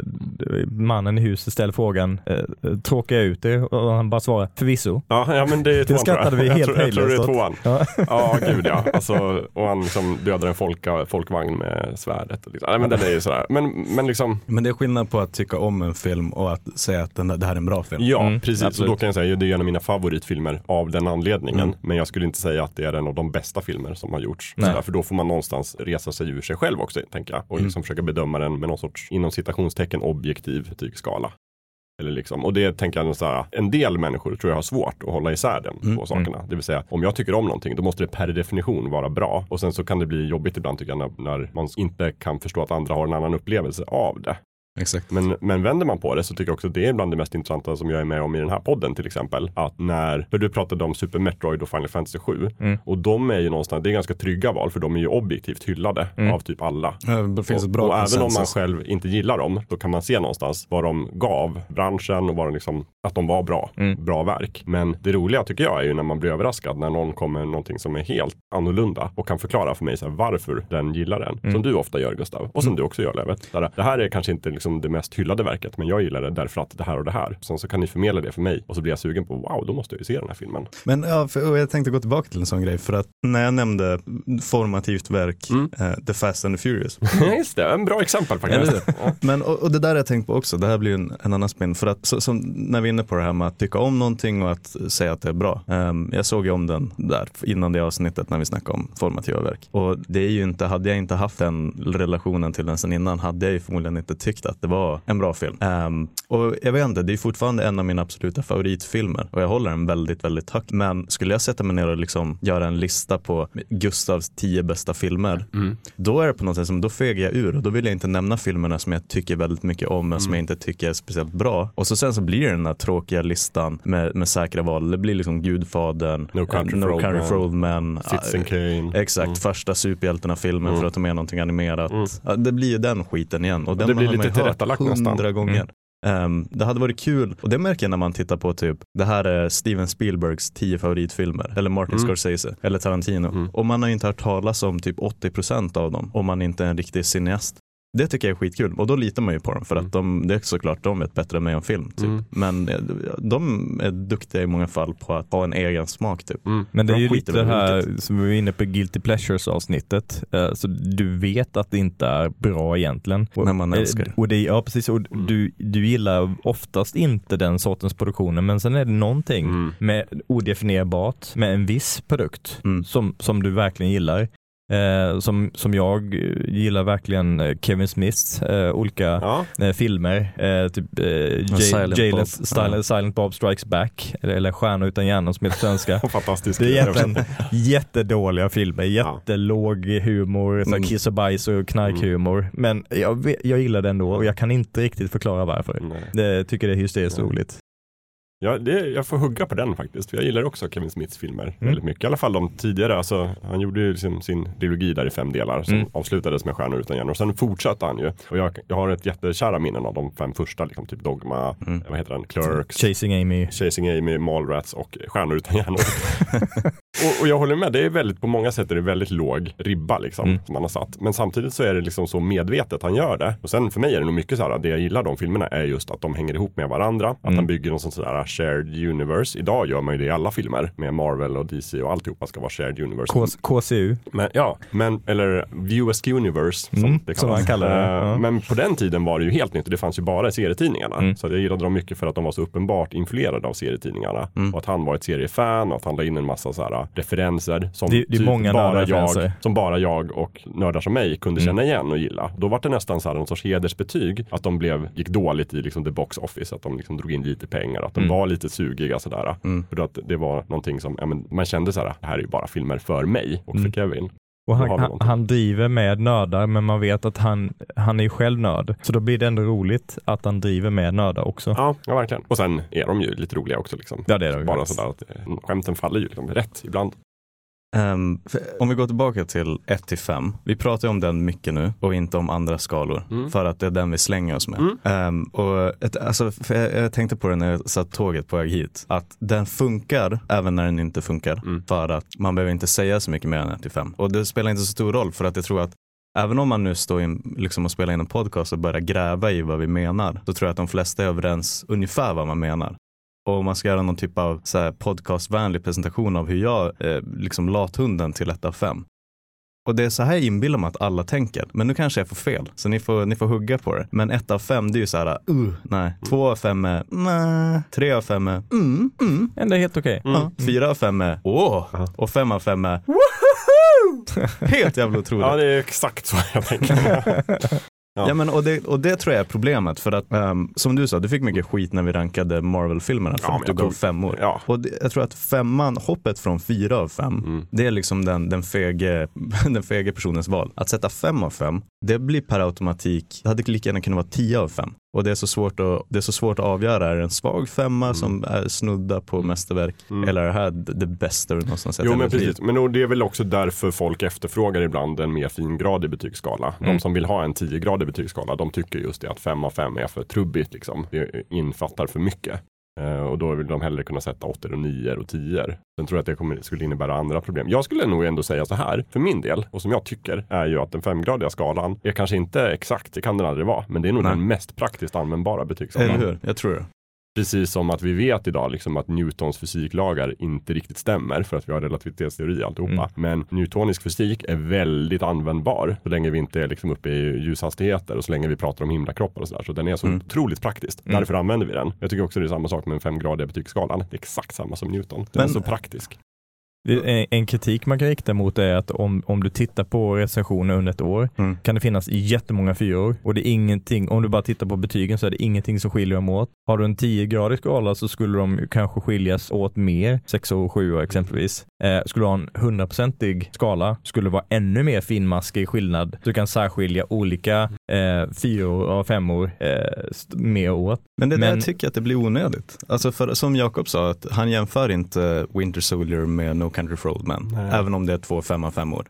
mannen i huset ställer frågan, eh, tråkar jag ut det? Och han bara svarar, förvisso. Ja, ja men det är tvåan jag. skrattade vi jag helt tror, jag tror det är tvåan. Ja. Ja, gud ja. Alltså, och han liksom dödar en folka, folkvagn med svärdet. Liksom. Nej, men den är ju sådär. Men, men liksom, Men det är skillnad på att tycka om en film och att säga att den, där- det här är en bra film. ja Mm, precis. Och då kan jag säga att det är en av mina favoritfilmer av den anledningen. Mm. Men jag skulle inte säga att det är en av de bästa filmer som har gjorts. Nej. Sådär, för då får man någonstans resa sig ur sig själv också, tänker jag. Och Mm. liksom försöka bedöma den med någon sorts, inom citationstecken, objektiv betygsskala. Eller liksom, och det tänker jag, så här, en del människor tror jag har svårt att hålla isär de Mm, två sakerna. Det vill säga, om jag tycker om någonting, då måste det per definition vara bra. Och sen så kan det bli jobbigt ibland tycker jag, när, när man inte kan förstå att andra har en annan upplevelse av det. Exakt. Men, men vänder man på det så tycker jag också att det är bland det mest intressanta som jag är med om i den här podden till exempel. Att när, för du pratade om Super Metroid och Final Fantasy 7 Mm. och de är ju någonstans, det är ganska trygga val för de är ju objektivt hyllade Mm. av typ alla. Det finns och, ett bra och även om man själv inte gillar dem, då kan man se någonstans vad de gav branschen och vad de liksom, att de var bra, Mm. bra verk. Men det roliga tycker jag är ju när man blir överraskad när någon kommer med någonting som är helt annorlunda och kan förklara för mig så här, varför den gillar den. Mm. Som du ofta gör Gustav och som du också gör här, Det här är kanske inte liksom det mest hyllade verket, men jag gillar det därför att det här och det här. Sen så kan ni förmedla det för mig och så blir jag sugen på wow, då måste jag ju se den här filmen. Men ja, för, jag tänkte gå tillbaka till en sån grej för att när jag nämnde formativt verk, Mm. eh, The Fast and the Furious. Just det, en bra exempel faktiskt. Men och, och det där har jag tänkt på också, det här blir en, en annan spin. För att så, som, när vi är inne på det här med att tycka om någonting och att säga att det är bra. Ehm, jag såg ju om den där innan det avsnittet när vi snackade om formativa verk. Och det är ju inte, hade jag inte haft den relationen till den sen innan hade jag ju förmodligen inte tyckt att det var en bra film. Ehm, och jag vet inte, det är fortfarande en av mina absoluta favoritfilmer och jag håller den väldigt, väldigt högt. Men skulle jag sätta mig ner och liksom göra en lista på Gustavs tio bästa filmer, Mm. då är det på något sätt som, då fegar jag ur och då vill jag inte nämna filmerna som jag tycker väldigt mycket om men som jag inte tycker är speciellt bra. Och så sen så blir det den här tråkiga listan med, med säkra val. Det blir liksom Gudfadern, No Country eh, for no Old Country for Old Men. Citizen ah, Kane. Exakt, Mm. första superhjältarna-filmen Mm. för att de är någonting animerat. Mm. Det blir ju den skiten igen. Och den det blir lite tillrättalagt nästan. hundra gånger. Mm. Ehm, det hade varit kul, och det märker jag när man tittar på typ, det här är Steven Spielbergs tio favoritfilmer, eller Martin Mm. Scorsese, eller Tarantino. Mm. Och man har inte hört talas om typ 80% av dem, om man inte är en riktig cineast. Det tycker jag är skitkul och då litar man ju på dem för Mm. att de, det är såklart de vet bättre än mig om film. Typ. Mm. Men eh, de är duktiga i många fall på att ha en egen smak typ. Mm. Men det är De ju skiter lite det här som vi var inne på Guilty Pleasures avsnittet. Eh, Så du vet att det inte är bra egentligen. Och, När man eh, älskar det. Och det ja, precis. Och Mm. du, du gillar oftast inte den sortens produktioner men sen är det någonting Mm. med odefinierbart med en viss produkt Mm. som, som du verkligen gillar. Eh, som, som jag gillar verkligen eh, Kevin Smiths eh, olika Ja, eh, filmer. Eh, typ eh, Silent Jalen- Bob. Silent, Ja. Silent Bob Strikes Back eller, eller Stjärnor utan hjärnor som heter svenska. fantastisk. Det är egentligen jättedåliga filmer, Ja. jättelåg humor, Mm. kiss och bajs och knarkhumor. Men jag, jag gillar det ändå och jag kan inte riktigt förklara varför. Nej. Det tycker det är hysteriskt Ja. roligt. Ja, det, jag får hugga på den faktiskt. För jag gillar också Kevin Smiths filmer väldigt mycket. I alla fall de tidigare. Alltså, han gjorde ju sin, sin trilogi där i fem delar som Mm. avslutades med Stjärnor utan hjärnor. Sen fortsatte han ju. Och jag, jag har ett jättekära minnen av de fem första. Liksom, typ Dogma, Mm. vad heter den? Clerks. Chasing Amy. Chasing Amy, Mallrats och Stjärnor utan hjärnor. och, och jag håller med, det är väldigt, på många sätt är det väldigt låg ribba liksom, Mm. som han har satt. Men samtidigt så är det liksom så medvetet han gör det. Och sen för mig är det nog mycket så här, det jag gillar de filmerna är just att de hänger ihop med varandra. Att Mm. han bygger någon sån sådär shared universe. Idag gör man ju det i alla filmer med Marvel och DC och alltihopa ska vara shared universe. K- KCU. Men, ja, men, eller VUSK Universe som Mm, det som man kallar det, Eh, ja. Men på den tiden var det ju helt nytt och det fanns ju bara i serietidningarna. Mm. Så jag gillade dem mycket för att de var så uppenbart influerade av serietidningarna. Mm. Och att han var ett seriefan och att han la in en massa så här referenser som, Det- det många bara jag, som bara jag och nördar som mig kunde Mm. känna igen och gilla. Då var det nästan så här en sorts hedersbetyg att de blev, gick dåligt i liksom the box office, att de liksom drog in lite pengar, att de Mm. Var lite sugiga sådär. Mm. För att det var någonting som, ja, men man kände så här, det här är ju bara filmer för mig och för Mm. Kevin. Och han, han, han driver med nördar men man vet att han, han är ju själv nörd. Så då blir det ändå roligt att han driver med nördar också. Ja, ja, verkligen. Och sen är de ju lite roliga också. Liksom. Ja det är ju Bara faktiskt. sådär att eh, skämten faller ju liksom rätt ibland. För- om vi går tillbaka till 1 till 5. Vi pratar ju om den mycket nu och inte om andra skalor. Mm. För att det är den vi slänger oss med. Mm. Ehm, och ett, alltså, för jag, jag tänkte på det när jag satt tåget på väg hit. Att den funkar även när den inte funkar. Mm. För att man behöver inte säga så mycket mer än 1 till 5. Och det spelar inte så stor roll för att jag tror att Även om man nu står in, liksom och spelar in en podcast och börjar gräva i vad vi menar, så tror jag att de flesta är överens ungefär vad man menar. Och om man ska göra någon typ av så här podcastvänlig presentation av hur jag eh, liksom lathunden till 1 av 5. Och det är så här jag inbillar mig att alla tänker. Men nu kanske jag får fel. Så ni får, ni får hugga på det. Men 1 av 5 det är ju så här, uh, nej. 2 av 5 är, nej. 3 av 5 är, mm, mm. Ändå helt okej. Ja. 4 av 5 är, åh. Ja. Och 5 av 5 är, Helt jävla otroligt. Ja, det är exakt så jag tänker. Ja. Ja, men och det, och det tror jag är problemet. För att ehm, som du sa, du fick mycket skit när vi rankade Marvel-filmerna för Ja, att du gav femmor. Ja. Och det, jag tror att femman, hoppet från fyra av fem, Mm. det är liksom den, den, fege, den fege personens val. Att sätta fem av fem, det blir per automatik, det hade lika gärna kunnat vara tio av fem. Och det är så svårt att, det är så svårt att avgöra, är det en svag femma som är snudda på mästerverk Mm. eller är det här det, bästa du någonsin sett Jo men precis, men det är väl också därför folk efterfrågar ibland en mer fingradig betygsskala. Mm. De som vill ha en 10-gradig betygsskala, de tycker just det att 5 av 5 är för trubbigt liksom. Det infattar för mycket. Eh, och då vill de hellre kunna sätta 8 och 9 och 10 Sen tror jag att det kommer, skulle innebära andra problem. Jag skulle nog ändå säga så här, för min del, och som jag tycker, är ju att den femgradiga skalan är kanske inte exakt, det kan den aldrig vara, men det är nog Nej. den mest praktiskt användbara betygsskalan. Eller hur? Jag tror det. Precis som att vi vet idag liksom att Newtons fysiklagar inte riktigt stämmer för att vi har relativitetsteori alltihopa. Mm. Men newtonisk fysik är väldigt användbar så länge vi inte är liksom uppe i ljushastigheter och så länge vi pratar om himlakroppar och sådär. Så den är så Mm. otroligt praktisk. Mm. Därför använder vi den. Jag tycker också det är samma sak med den femgradiga betygsskalan. Det är exakt samma som Newton. Den är Men- så praktisk. En, kritik man kan rikta mot är att om, om du tittar på recensioner under ett år Mm. kan det finnas jättemånga fyror och det är ingenting, om du bara tittar på betygen så är det ingenting som skiljer dem åt. Har du en 10-gradig skala så skulle de kanske skiljas åt mer, 6 och 7 exempelvis. Eh, skulle du ha en 100-procentig skala skulle det vara ännu mer finmaskig skillnad. Du kan särskilja olika eh, fyror och femmor eh, mer åt. Men det är där Men- jag tycker att det blir onödigt. Alltså för, som Jakob sa, att han jämför inte Winter Soldier med No Country for Old Men, Nej. även om det är två femma femmor.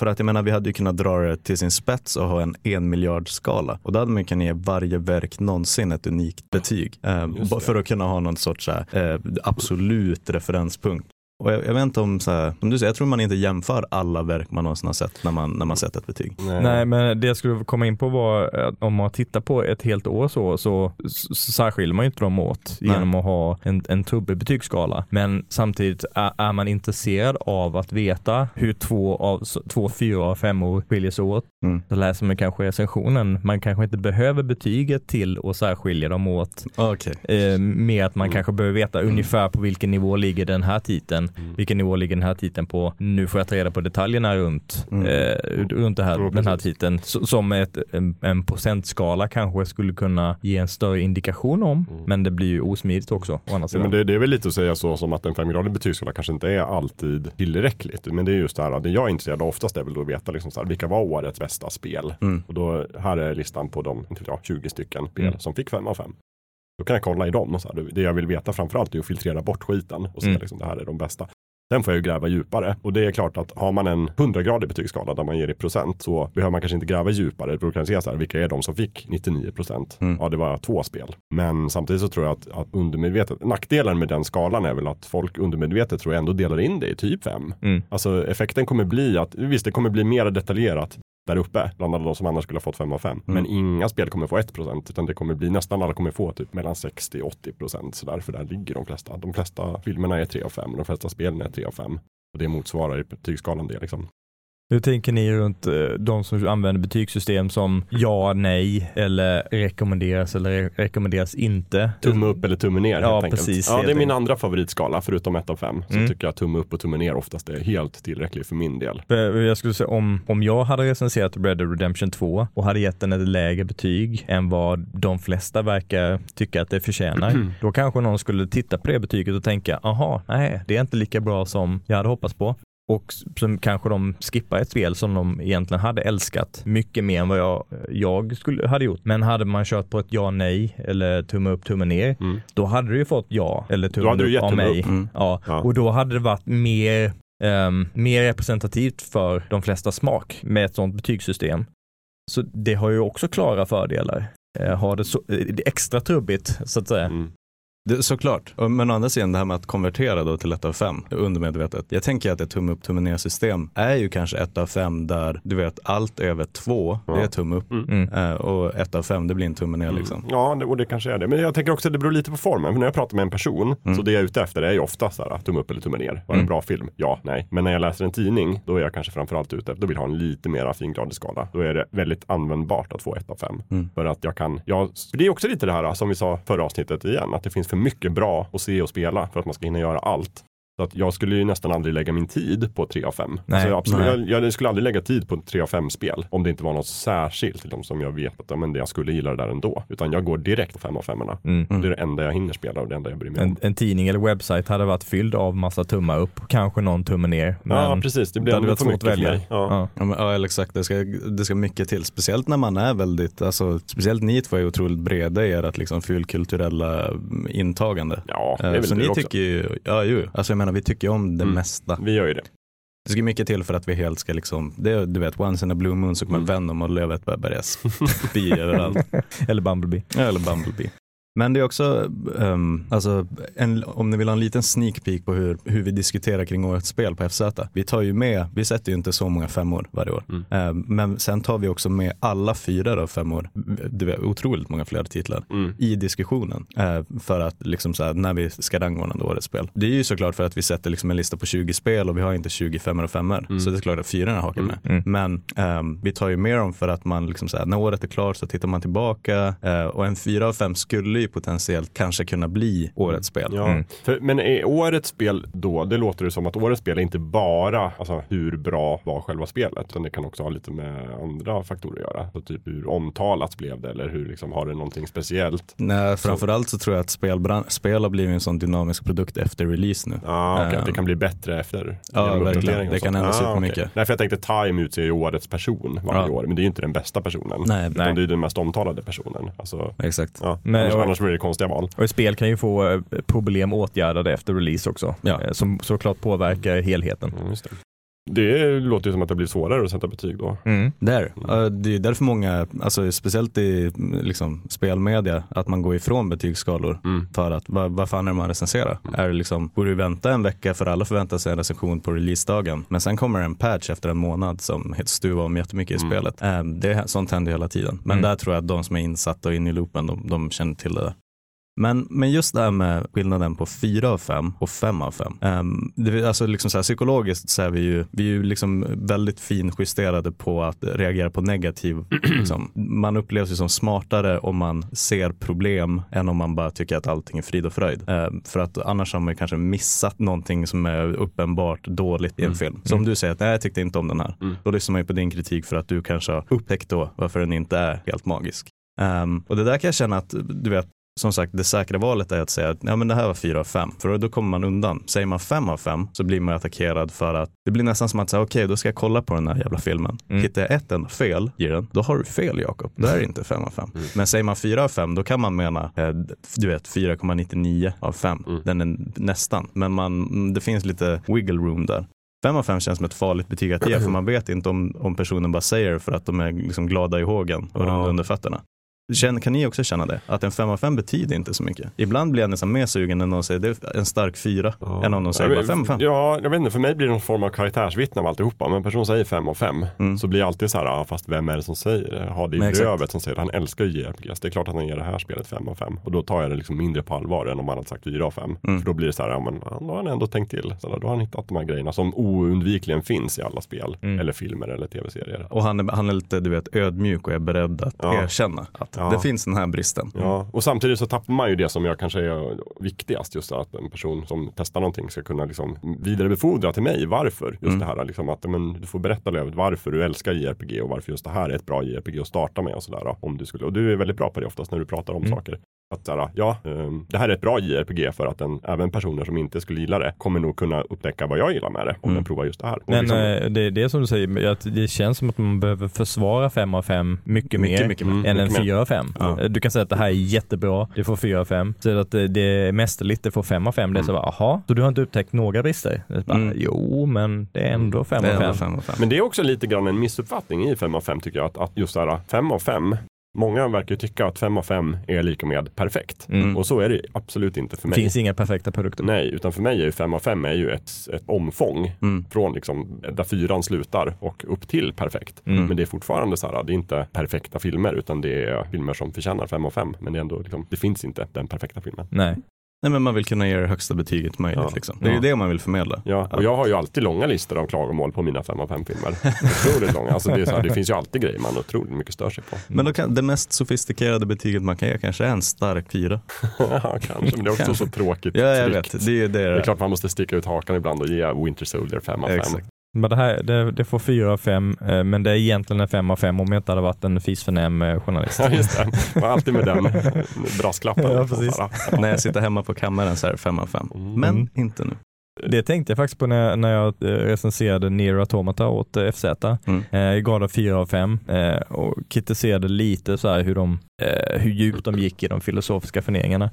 För att jag menar, vi hade ju kunnat dra det till sin spets och ha en en miljard skala. Och då hade man kunnat ge varje verk någonsin ett unikt betyg. Eh, för att kunna ha någon sorts här, eh, absolut referenspunkt. Och jag, jag vet inte om, så här, som du säger, jag tror man inte jämför alla verk man någonsin har sett när man, när man sett ett betyg. Nej, men det jag skulle komma in på var att om man tittar på ett helt år så, så, så särskiljer man ju inte dem åt Nej. genom att ha en, en trubbig betygsskala. Men samtidigt är, är man intresserad av att veta hur två, av, två fyra av femmor skiljer sig åt, Mm. då läser man kanske recensionen. Man kanske inte behöver betyget till att särskilja dem åt. Okej. Eh, mer att man Mm. kanske behöver veta ungefär på vilken nivå ligger den här titeln. Mm. Vilken nivå ligger den här titeln på? Nu får jag ta reda på detaljerna runt, Mm. eh, runt det här, Ja, den här titeln. Så, som ett, en, en procentskala kanske skulle kunna ge en större indikation om. Mm. Men det blir ju osmidigt också. Å andra Ja, sidan. men det, det är väl lite att säga så som att en femgradig betygsskala kanske inte är alltid tillräckligt. Men det är just det här, det jag är intresserad av oftast är väl då att veta liksom så här, vilka var årets bästa spel? Mm. Och då, här är listan på de jag, 20 stycken spel Mm. som fick 5 av 5. Då kan jag kolla i dem och så här, det jag vill veta framförallt är att filtrera bort skiten och se Mm. liksom det här är de bästa. Sen får jag ju gräva djupare och det är klart att har man en 100-gradig betygsskala där man ger i procent så behöver man kanske inte gräva djupare. Då kan jag säga så här, vilka är de som fick 99 procent? Mm. Ja, det var två spel. Men samtidigt så tror jag att, att undermedvetet, nackdelen med den skalan är väl att folk undermedvetet tror jag ändå delar in det i typ 5. Mm. Alltså effekten kommer bli att, visst det kommer bli mer detaljerat där uppe, bland alla de som annars skulle ha fått 5 av 5. Mm. Men inga spel kommer få 1% utan det kommer bli, nästan alla kommer få typ mellan 60 och 80% sådär, för där ligger de flesta. De flesta filmerna är 3 av 5, de flesta spelen är 3 av 5. Och det motsvarar i betygsskalan det liksom. Hur tänker ni runt eh, de som använder betygssystem som ja, nej eller rekommenderas eller re rekommenderas inte? Tumme upp eller tumme ner Ja, helt enkelt. precis, Ja, det är min andra favoritskala, förutom 1 av 5. Så Mm. tycker jag tumme upp och tumme ner oftast är helt tillräckligt för min del. För Jag skulle säga om, om jag hade recenserat Red Dead Redemption 2 och hade gett den ett lägre betyg än vad de flesta verkar tycka att det förtjänar, då kanske någon skulle titta på det betyget och tänka, aha, nej, det är inte lika bra som jag hade hoppats på. Och s- så kanske de skippar ett spel som de egentligen hade älskat mycket mer än vad jag, jag skulle, hade gjort. Men hade man kört på ett ja, nej eller tumme upp, tumme ner, Mm. då hade du ju fått ja eller tumme du upp gett av mig. upp. Mm. Ja. Ja. och då hade det varit mer, ehm, mer representativt för de flesta smak med ett sådant betygssystem. Så det har ju också klara fördelar. Eh, har det, så, eh, det extra trubbigt så att säga. Mm. Det, såklart. Och- Men å andra sidan det här med att konvertera då till 1 av 5 undermedvetet. Jag tänker att ett tumme upp, tumme ner system är ju kanske 1 av 5 där du vet allt över 2 Ja. det är tumme upp. Mm. Eh, och 1 av 5 det blir en tumme ner liksom. Ja, det, och det kanske är det. Men jag tänker också att det beror lite på formen. För när jag pratar med en person, Mm. så det jag är ute efter är ju ofta så här, tumme upp eller tumme ner. Var det en Mm. bra film? Ja, nej. Men när jag läser en tidning, då är jag kanske framförallt ute efter, då vill jag ha en lite mera fingradig skala. Då är det väldigt användbart att få ett av fem. Mm. För att jag kan, jag, för det är också lite det här som vi sa förra avsnittet igen, att det finns för mycket bra att se och spela för att man ska hinna göra allt. Så att jag skulle ju nästan aldrig lägga min tid på 3 av 5. Nej. Alltså jag, absolut, Nej. jag, jag skulle aldrig lägga tid på 3 av 5 spel om det inte var något särskilt liksom, som jag vet att ja, men det jag skulle gilla det där ändå. Utan jag går direkt på 5 av 5 Mm. Det är det enda jag hinner spela och det enda jag bryr mig om. En, en tidning eller webbsajt hade varit fylld av massa tummar upp, kanske någon tumme ner. Men ja, precis. Det blir ändå för mycket att för välja. mig. Ja. Ja. Ja, men, ja exakt, det ska, det ska mycket till. Speciellt när man är väldigt, alltså, speciellt ni två är otroligt breda i ert liksom, fyllkulturella mm, intagande. Ja, det är Eh, väl Så ni också. tycker ju, ja ju, alltså jag menar vi tycker om det Mm. mesta. Vi gör ju det. Det ska mycket till för att vi helt ska liksom, det, du vet, once in a blue moon så kommer Mm. Venom och Lövet börja spy överallt. Eller Bumblebee. Eller Bumblebee. Men det är också, ehm, alltså, en, om ni vill ha en liten sneak peek på hur, hur vi diskuterar kring årets spel på FZ. Vi tar ju med, vi sätter ju inte så många femmor varje år. Mm. Ehm, men sen tar vi också med alla fyra då femmor, det är otroligt många fler titlar, Mm. i diskussionen. eh, för att liksom så här, när vi ska rangordna årets spel. Det är ju såklart för att vi sätter liksom en lista på 20 spel och vi har inte 20 femmor och femmor. Mm. Så det är klart att fyrorna hakar Mm. med. Mm. Men ehm, vi tar ju med dem för att man liksom så här, när året är klart så tittar man tillbaka eh, och en fyra av fem skulle ju potentiellt kanske kunna bli årets spel. Ja. Mm. För, men är årets spel då, det låter det som att årets spel är inte bara alltså, hur bra var själva spelet, utan det kan också ha lite med andra faktorer att göra. Så typ hur omtalat blev det eller hur liksom, har det någonting speciellt? Nej, framförallt så tror jag att spelbran- spel har blivit en sån dynamisk produkt efter release nu. Ah, okay. Ehm. det kan bli bättre efter. Ja, verkligen. Det kan ändras ah, supermycket. okej. Nej, för jag tänkte Time utser ju årets person varje Ja. år, men det är ju inte den bästa personen. Nej, Utan Nej. det är ju den mest omtalade personen. Alltså, exakt. ja. Men- annars, och- annars blir det konstiga val. Och ett spel kan ju få eh, problem åtgärdade efter release också. Ja. Eh, Som såklart påverkar helheten. Mm, just det. det låter ju som att det blir svårare att sätta betyg då. Mm. Där. Uh, Det är därför många, alltså speciellt i mm, liksom, spelmedia, att man går ifrån betygsskalor. Mm. För att, vad, vad fan är det man recenserar? Är det liksom, borde vi vänta en vecka för alla förväntar sig en recension på releasedagen. Men sen kommer en patch efter en månad som stuvar om jättemycket i Mm. spelet. Eh, det, sånt händer hela tiden. Men Mm. där tror jag att de som är insatta och inne i loopen, de, de känner till det där. Men, men just det här med skillnaden på 4 av 5 och 5 av 5. Um, det, alltså liksom så här, psykologiskt så är vi ju, vi är ju liksom väldigt finjusterade på att reagera på negativ. liksom. Man upplevs ju som smartare om man ser problem än om man bara tycker att allting är frid och fröjd. Um, för att annars har man ju kanske missat någonting som är uppenbart dåligt i en Mm. film. Så om du säger att nej, jag tyckte inte om den här, Mm. då lyssnar man ju på din kritik för att du kanske har upptäckt då varför den inte är helt magisk. Um, och det där kan jag känna att, du vet, som sagt, det säkra valet är att säga att ja, men det här var 4 av 5, för då kommer man undan. Säger man 5 av 5 så blir man attackerad för att det blir nästan som att säga okej, då ska jag kolla på den här jävla filmen. Mm. Hittar jag ett enda fel i den, då har du fel Jakob. Då är det inte 5 av 5. Mm. Men säger man 4 av 5, då kan man mena, eh, du vet, 4,99 av 5. Mm. Den är nästan, men man, det finns lite wiggle room där. 5 av 5 känns som ett farligt betyg att ge, för man vet inte om, om personen bara säger för att de är liksom glada i hågen och Ja. runda under fötterna. Känner, kan ni också känna det? Att en 5 av 5 betyder inte så mycket. Ibland blir jag nästan mer sugen när någon säger det är en stark 4 än om de säger Jag bara vet- 5 av 5. Ja, jag vet inte. För mig blir det någon form av karaktärsvittne av alltihopa. Men en person säger 5 av 5. Mm. Så blir jag alltid så här, ah, fast vem är det som säger det? Har det i brövet som säger det. Han älskar ju JRPGs. Det är klart att han ger det här spelet 5 av 5. Och då tar jag det liksom mindre på allvar än om han hade sagt 4 av 5. Mm. För då blir det så här, ja men ja, då har han ändå tänkt till. Så då har han hittat de här grejerna som oundvikligen finns i alla spel. Mm. Eller filmer eller tv-serier. Och han är, han är lite du vet, ödmjuk och är beredd att Ja. erkänna att Ja. det finns den här bristen. Ja, och samtidigt så tappar man ju det som jag kanske är viktigast. Just att en person som testar någonting ska kunna liksom vidarebefordra till mig varför. Just Mm. det här liksom att men, du får berätta Lövet varför du älskar JRPG och varför just det här är ett bra JRPG att starta med och sådär. Om du skulle, och du är väldigt bra på det oftast när du pratar om Mm. saker. Att såhär, ja, ehm, det här är ett bra JRPG för att den, även personer som inte skulle gilla det kommer nog kunna upptäcka vad jag gillar med det om Mm. den provar just det här. Och Men liksom, eh, det är det som du säger, att det känns som att man behöver försvara 5 av 5 mycket, Mycket, mer mycket. Mm, än en mycket mer. 4 av 5. Ja. Du kan säga att det här är jättebra, det får 4 av 5. Så att det, det är mästerligt, det får 5 av 5. Det är så Mm. bara, aha, så du har inte upptäckt några brister? Det bara, Mm. Jo, men det är ändå 5 Det är av ändå 5. fem av fem. Men det är också lite grann en missuppfattning i 5 av 5 tycker jag. Att, att just så här 5 av 5, många verkar tycka att 5 av 5 är lika med perfekt. Mm. Och så är det absolut inte för Det mig. finns inga perfekta produkter. Nej, utan för mig är ju 5 av 5 är ju ett, ett omfång Mm. från liksom där fyran slutar och upp till perfekt. Mm. Men det är fortfarande så här, det är inte perfekta filmer utan det är filmer som förtjänar 5 av 5. Men det är ändå liksom, det finns inte den perfekta filmen. Nej. Nej men man vill kunna ge det högsta betyget möjligt Ja. liksom. Det är Ja. det man vill förmedla. Ja, och jag har ju alltid långa listor av klagomål på mina 5 av 5 filmer. Otroligt långa. Alltså det, här, det finns ju alltid grejer man otroligt mycket stör sig på. Men då kan, det mest sofistikerade betyget man kan ge kanske är en stark fyra. ja, kanske, men det är också så tråkigt Ja, jag vet. Det är det Det är klart man måste sticka ut hakan ibland och ge Winter Soldier 5 av 5. Men det, här, det, det får fyra av fem, eh, men det är egentligen en fem av fem om jag inte hade varit en fisförnäm eh, journalist. Ja, just det. Man alltid med den brasklappen. Ja, precis. När jag sitter hemma på kammaren så är det fem av fem. Mm. Men inte nu. Det tänkte jag faktiskt på när, när jag eh, recenserade Nier Automata åt FZ. Mm. Jag gav det 4 av 5 eh, och kritiserade lite så här hur, de, hur djupt de gick i de filosofiska funderingarna.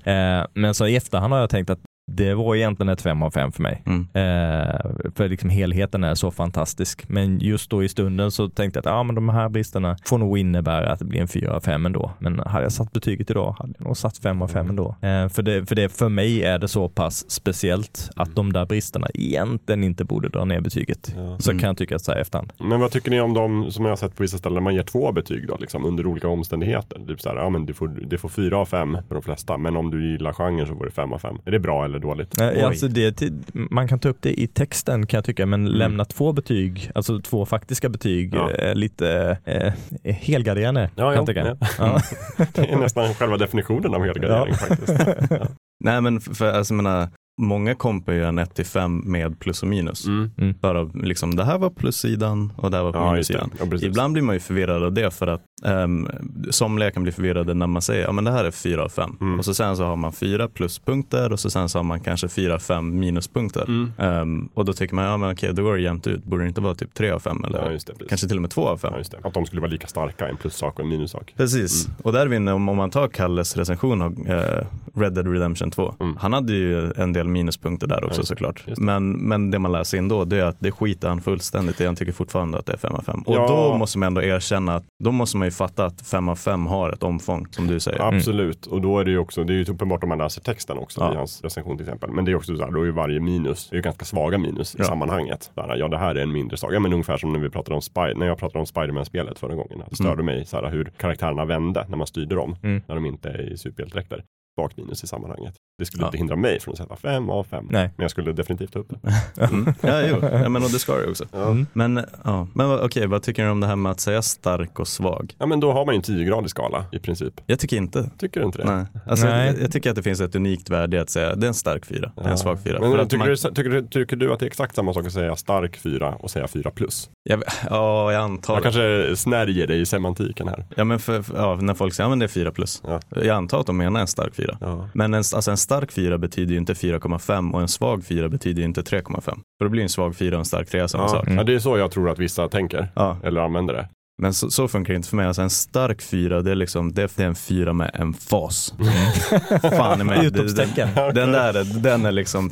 Men så i efterhand har jag tänkt att det var egentligen ett 5 av 5 för mig. Mm. Eh, för liksom helheten är så fantastisk. Men just då i stunden så tänkte jag att ah, men de här bristerna får nog innebära att det blir en 4 av 5 ändå. Men hade jag satt betyget idag hade jag nog satt 5 av 5 ändå. Eh, för, det, för, det, för mig är det så pass speciellt att de där bristerna egentligen inte borde dra ner betyget. Ja. Så Mm. kan jag tycka så här efterhand. Men vad tycker ni om de som jag har sett på vissa ställen man ger två betyg då, liksom, under olika omständigheter? Typ så här, ja men du får, du får fyra av fem på de flesta, men om du gillar genren så får du fem av fem. Är det bra eller dåligt? Eh, Oj. Alltså det, man kan ta upp det i texten kan jag tycka, men lämna två betyg, alltså två faktiska betyg, Ja. är lite eh, är helgarderande. Ja, kan ja. Det är nästan själva definitionen av helgardering Ja. faktiskt. Nej men för, för alltså, jag menar, många kompar ju en 1 till 5 med plus och minus. Mm. Bara liksom, det här var plussidan och det här var Ja, minussidan. Ja. Ibland blir man ju förvirrad av det för att um, somliga kan bli förvirrade när man säger ja men det här är 4 av 5 Mm. och så sen så har man fyra pluspunkter och så sen så har man kanske 4 5 minuspunkter. Mm. Ehm, och då tycker man ja men okej då går det jämnt ut, borde det inte vara typ 3 av 5 eller Ja, just det. Kanske till och med 2 av 5? Ja, just det. Att de skulle vara lika starka, en plussak och en minussak. Precis, Mm. och där är vi inne, om om man tar Kalles recension av eh, Red Dead Redemption 2. Mm. Han hade ju en del minuspunkter där också Ja, såklart. Men, men det man läser in då, det är att det skiter han fullständigt i. Han tycker fortfarande att det är 5 av 5. Och Ja. då måste man ändå erkänna att då måste man ju fatta att 5 av 5 har ett omfång, som du säger. Absolut, och då är det ju också, det är ju uppenbart om man läser texten också Ja. i hans recension till exempel. Men det är också så här, då är ju varje minus, det är ju ganska svaga minus i sammanhanget. Här, ja, det här är en mindre sak. Ja, men ungefär som när vi pratade om Spy, när jag pratade om Spiderman-spelet förra gången. Det störde Mm. mig så här, hur karaktärerna vände när man styrde dem, Mm. när de inte är i superhjältedräkter. Svagt minus i sammanhanget. Det skulle Ja. inte hindra mig från att sätta fem av fem. Nej. Men jag skulle definitivt ta upp det. Mm. Ja, jo. Ja, men och det ska ju också. Mm. Men, ja. men vad- okej, vad tycker du om det här med att säga stark och svag? Ja, men då har man ju en 10-gradig skala i princip. Jag tycker inte. Tycker du inte det? Nej. Alltså, Nej. Jag, jag tycker att det finns ett unikt värde i att säga det är en stark fyra, det är en svag fyra. Men att tycker, man- du, tycker, du, tycker du att det är exakt samma sak att säga stark fyra och säga fyra plus? jag, ja, jag antar Jag det. kanske snärjer dig i semantiken här. Ja, men för, ja, när folk säger att ja, men det är fyra plus. Ja. Jag antar att de menar en stark fyra. Ja. Men en, alltså en stark fyra betyder ju inte 4,5 och en svag fyra betyder ju inte 3,5. För då blir en svag fyra och en stark trea samma Ja. sak. ja, det är så jag tror att vissa tänker. Eller använder det. Men så, så funkar det inte för mig. Alltså en stark fyra, det är liksom det är en fyra med en fas. Fan i mig. Utropstecken. Den, den där, den är liksom,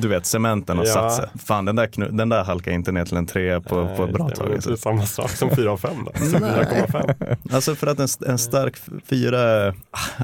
du vet cementen har Ja. satt sig. Fan den där, knu, den där halkar inte ner till en trea på, på ett bra Nej, tag. Det är Alltså. inte samma sak som 4 av 5 då. Så 4,5. alltså för att en, en stark fyra,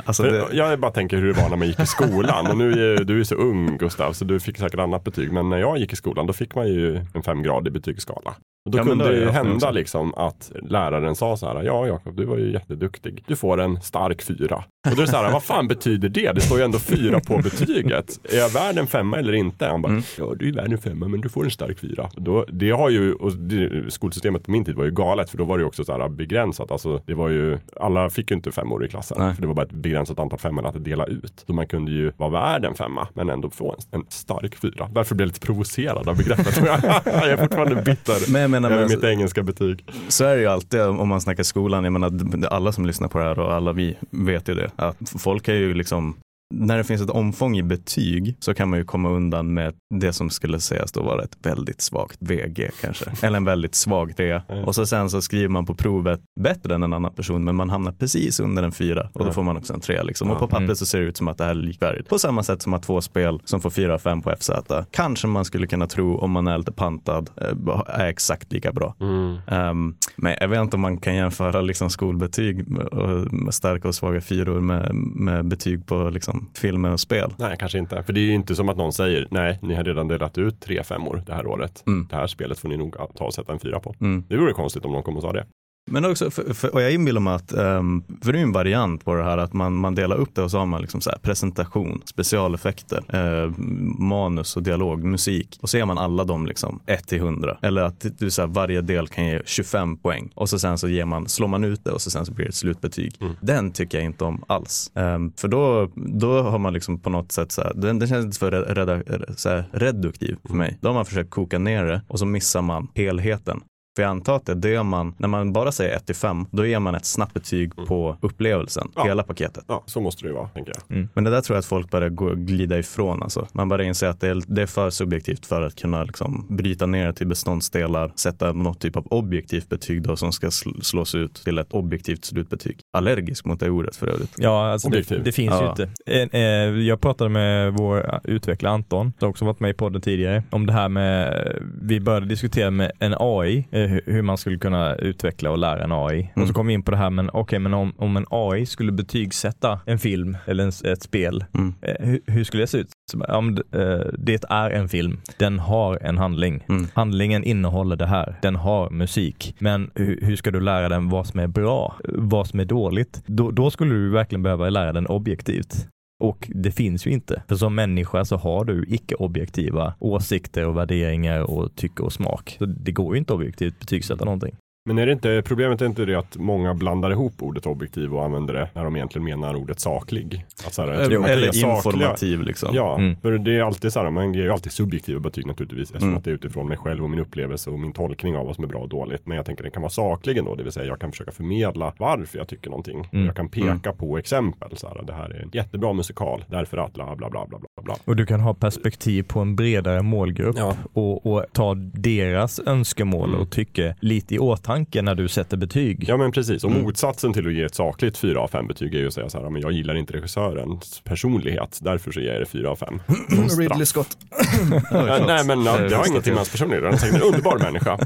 alltså det, Jag bara tänker hur det var när man gick i skolan. Och nu är du är så ung Gustav, så du fick säkert annat betyg. Men när jag gick i skolan, då fick man ju en femgradig betygsskala. Och då Ja, kunde det ju jag hända liksom att läraren sa så här, ja Jakob, du var ju jätteduktig. Du får en stark fyra. Och då är det så här, vad fan betyder det? Det står ju ändå fyra på betyget. Är jag värd en femma eller inte? Han bara, Mm. ja du är värd en femma men du får en stark fyra. Då, det har ju, och det, skolsystemet på min tid var ju galet för då var det ju också så här begränsat. Alltså det var ju, alla fick ju inte femmor i klassen. Nej. För det var bara ett begränsat antal femmor att dela ut. Så man kunde ju vara värd en femma men ändå få en, en stark fyra. Därför blev jag lite provocerad av begreppet. jag är fortfarande bitter men menar, över men, mitt engelska betyg. så är det ju alltid om man snackar skolan. Jag menar, alla som lyssnar på det här och alla vi vet ju det. Att folk är ju liksom när det finns ett omfång i betyg så kan man ju komma undan med det som skulle sägas då vara ett väldigt svagt VG kanske. Eller en väldigt svag 3. Och så sen så skriver man på provet bättre än en annan person men man hamnar precis under en 4 och då Ja. får man också en 3 liksom. Och på pappret Mm. så ser det ut som att det här är likvärdigt. På samma sätt som att två spel som får 4 5 på FZ kanske man skulle kunna tro om man är lite pantad eh, är exakt lika bra. Mm. Ehm, men jag vet inte om man kan jämföra liksom skolbetyg och- med starka och svaga fyror med, med betyg på liksom filmer och spel. Nej, kanske inte. För det är ju inte som att någon säger, nej, ni har redan delat ut tre femmor det här året. Mm. Det här spelet får ni nog ta och sätta en fyra på. Mm. Det vore konstigt om någon kom och sa det. Men också, för, för, och jag inbillar mig att, um, för det är ju en variant på det här att man, man delar upp det och så har man liksom så här presentation, specialeffekter, eh, manus och dialog, musik. Och så ger man alla dem liksom 1 till 100. Eller att du, så här, varje del kan ge 25 poäng. Och så sen så ger man, slår man ut det och så sen så blir det ett slutbetyg. Mm. Den tycker jag inte om alls. Um, för då, då har man liksom på något sätt, så här, den, den känns inte för reda, så här, reduktiv för mig. Då har man försökt koka ner det och så missar man helheten. För jag antar att det är det man, när man bara säger 1 till 5, då ger man ett snabbt betyg Mm. på upplevelsen, Ja. hela paketet. Ja, så måste det ju vara, tänker jag. Men det där tror jag att folk börjar gå, glida ifrån. Alltså. Man börjar inse att det är, det är för subjektivt för att kunna liksom, bryta ner det till beståndsdelar, sätta något typ av objektivt betyg då, som ska sl- slås ut till ett objektivt slutbetyg. Allergisk mot det ordet för övrigt. Ja, alltså det, det finns ju Ja. inte. Eh, eh, Jag pratade med vår utvecklare Anton, som också varit med i podden tidigare, om det här med, vi började diskutera med en AI, eh, hur- man skulle kunna utveckla och lära en AI. Och Mm. så kom vi in på det här, men okej, men om, om en AI skulle betygsätta en film eller en, ett spel, Mm. eh, hur, hur skulle det se ut? Ja, men, eh, det är en film, den har en handling. Mm. Handlingen innehåller det här. Den har musik. Men hur, hur ska du lära den vad som är bra? Vad som är dåligt? Då, då skulle du verkligen behöva lära den objektivt. Och det finns ju inte. För som människa så har du icke-objektiva åsikter och värderingar och tycke och smak. Så det går ju inte objektivt betygsätta någonting. Men är det inte, problemet är inte det att många blandar ihop ordet objektiv och använder det när de egentligen menar ordet saklig? Att här, Eller ge sakliga- informativ liksom. Ja, Mm. för det är alltid så här, man ger ju alltid subjektiva betyg naturligtvis eftersom Mm. att det är utifrån mig själv och min upplevelse och min tolkning av vad som är bra och dåligt. Men jag tänker det kan vara saklig ändå, det vill säga jag kan försöka förmedla varför jag tycker någonting. Mm. Jag kan peka på exempel, så här, det här är en jättebra musikal, därför att bla bla bla bla bla bla. Och du kan ha perspektiv på en bredare målgrupp Ja. och, och ta deras önskemål Mm. och tycke lite i åtanke när du sätter betyg. Ja men precis, och Mm. motsatsen till att ge ett sakligt 4 av 5 betyg är ju att säga så här, men jag gillar inte regissörens personlighet, därför så ger jag det 4 av 5. Ridley Scott. Ja, nej men ja, det har ingenting med hans personlighet Han är säkert en underbar människa.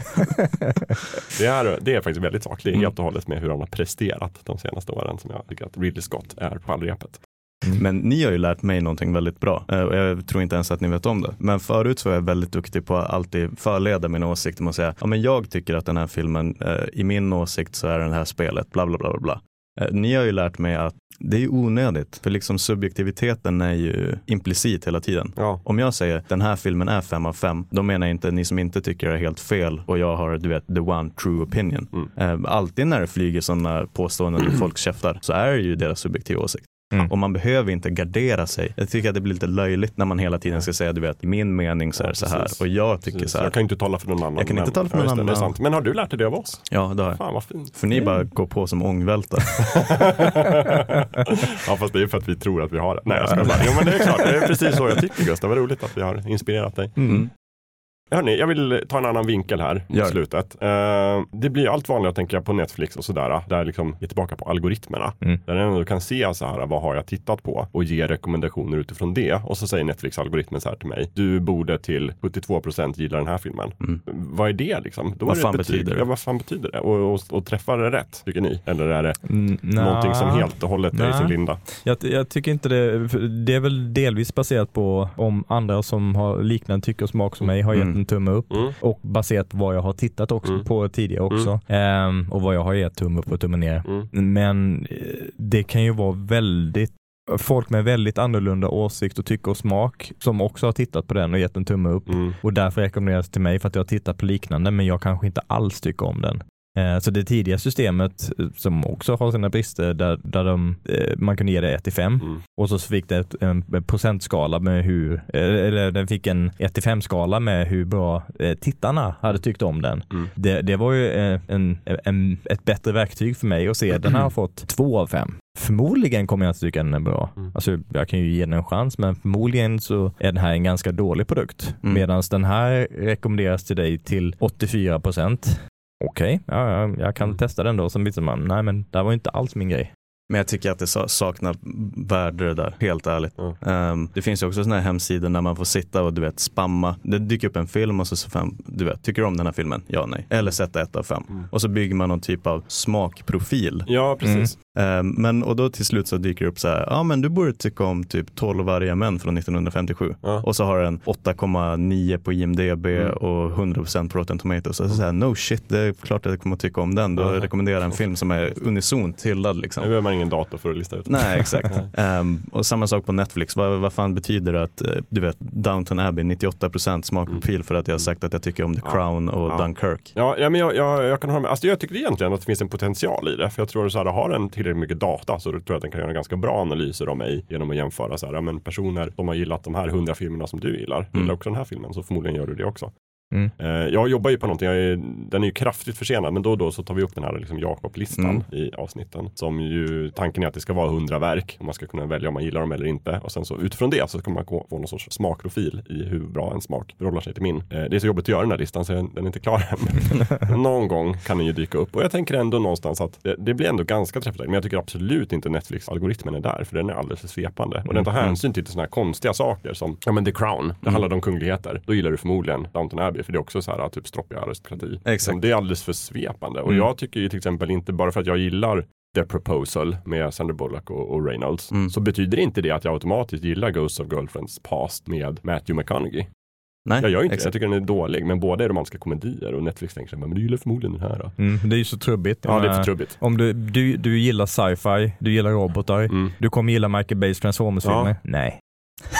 Det är, det är faktiskt väldigt sakligt, Mm. helt och hållet med hur han har presterat de senaste åren som jag tycker att Ridley Scott är på allrepet. Men ni har ju lärt mig någonting väldigt bra. Eh, och Jag tror inte ens att ni vet om det. Men förut så var jag väldigt duktig på att alltid förleda mina åsikter med att säga, ja men jag tycker att den här filmen, eh, i min åsikt så är det här spelet, bla bla bla bla, bla. Eh, Ni har ju lärt mig att det är onödigt, för liksom subjektiviteten är ju implicit hela tiden. Ja, Om jag säger den här filmen är fem av fem, då menar jag inte ni som inte tycker det är helt fel och jag har du vet the one true opinion. Mm. Alltid när det flyger sådana påståenden ur folk käftar så är det ju deras subjektiva åsikt. Mm. Och man behöver inte gardera sig. Jag tycker att det blir lite löjligt när man hela tiden ska säga, du vet, min mening så är Ja, så här och jag tycker precis. så här. Jag kan inte tala för någon annan. Jag kan inte tala för ja, någon är annan. sant. Men har du lärt dig det av oss? Ja, det har jag. Fan vad fint. För ni bara går på som ångvältar. ja fast det är för att vi tror att vi har det. Nej jag ska bara. Jo men det är klart, det är precis så jag tycker Gustav. Vad roligt att vi har inspirerat dig. Mm. Hörni, jag vill ta en annan vinkel här Gör i slutet. Eh, det blir allt vanligare tänker jag på Netflix och sådär. Där liksom vi är tillbaka på algoritmerna. Mm. Där den kan se så här, vad har jag tittat på? Och ge rekommendationer utifrån det. Och så säger Netflix-algoritmen så här till mig. Du borde till 72% gilla den här filmen. Mm. Vad är det liksom? Då Vad det fan betyder det? Ja, vad fan betyder det? Och, och, och träffar det rätt, tycker ni? Eller är det Mm, någonting som helt och hållet är i sin linda? Jag, jag tycker inte det, det är väl delvis baserat på om andra som har liknande tycke och smak som mig har gett Mm. En tumme upp Mm. och baserat på vad jag har tittat också Mm. på tidigare också Ehm, och vad jag har gett tumme upp och tumme ner. Mm. Men eh, det kan ju vara väldigt folk med väldigt annorlunda åsikt och tycke och smak som också har tittat på den och gett en tumme upp Mm. och därför rekommenderas till mig för att jag har tittat på liknande men jag kanske inte alls tycker om den. Eh, Så det tidiga systemet eh, som också har sina brister där, där de, eh, man kunde ge det 1 till 5 Mm. och så fick det ett, en procentskala med hur, eller den fick en 1 till 5 skala med hur bra tittarna hade tyckt om den. Mm. Det, det var ju en, en, ett bättre verktyg för mig att se. Den har fått 2 av 5. Förmodligen kommer jag inte tycka den är bra. Mm. Alltså, jag kan ju ge den en chans, men förmodligen så är den här en ganska dålig produkt. Mm. Medan den här rekommenderas till dig till 84 procent. Okej, ja, ja, jag kan Mm. testa den då. Sen visar man, nej men det var inte alls min grej. Men jag tycker att det sa- saknar värde det där, helt ärligt. Ja. Ehm, det finns ju också sådana här hemsidor där man får sitta och du vet spamma. Det dyker upp en film och så, så fem, du vet, tycker du om den här filmen? Ja, nej. Eller sätta ett av fem. Mm. Och så bygger man någon typ av smakprofil. Ja, precis. Eh, men och då till slut så dyker det upp så här, ja men du borde tycka om typ 12 varga män från 1957. Ja. Och så har den 8,9 på IMDB Mm. och 100% på Rotten Tomatoes. Så, så här, no shit, det är klart att jag kommer att tycka om den. Då Ja. rekommenderar en film som är unisont hyllad liksom. Nu behöver man ingen dator för att lista ut. Nej, exakt. Ehm, och samma sak på Netflix. Vad, vad fan betyder det att, eh, du vet, Downton Abbey, 98% smakprofil för att jag har sagt att jag tycker om The Ja. Crown och Ja. Dunkirk. Ja, ja men jag, jag, jag kan hålla med. Alltså, jag tycker egentligen att det finns en potential i det. För jag tror att här, har den tillräckligt mycket data så tror jag att den kan göra ganska bra analyser om mig genom att jämföra så här, men personer som har gillat de här hundra filmerna som du gillar, Mm. gillar också den här filmen, så förmodligen gör du det också. Mm. Eh, jag jobbar ju på någonting, jag är, den är ju kraftigt försenad, men då och då så tar vi upp den här liksom Jakob-listan Mm. i avsnitten. Som ju, tanken är att det ska vara hundra verk och man ska kunna välja om man gillar dem eller inte. Och sen så utifrån det så kan man få någon sorts smakprofil i hur bra en smak förhåller sig till min. Eh, det är så jobbigt att göra den här listan så den är inte klar än. Någon gång kan den ju dyka upp och jag tänker ändå någonstans att det, det blir ändå ganska träffsäkert. Men jag tycker absolut inte Netflix-algoritmen är där för den är alldeles för svepande. Och den tar hänsyn till sådana här konstiga saker som, ja men The Crown, det handlar om kungligheter. Då gillar du förmodligen Downton Abbey för det är också så här typ stroppiga aristokrati. Exakt. Det är alldeles för svepande. Och Mm. jag tycker ju till exempel inte bara för att jag gillar The Proposal med Sandra Bullock och, och Reynolds Mm. så betyder inte det att jag automatiskt gillar Ghosts of Girlfriends Past med Matthew McConaughey. Nej, Jag gör inte det, jag exakt. tycker den är dålig men båda är romantiska komedier och Netflix tänker sig, men du gillar förmodligen den här då. Mm, det är ju så trubbigt. Ja, det är för menar, trubbigt. Om du, du, du gillar sci-fi, du gillar robotar, Mm. du kommer gilla Michael Bays Transformers-filmer. Ja. Nej.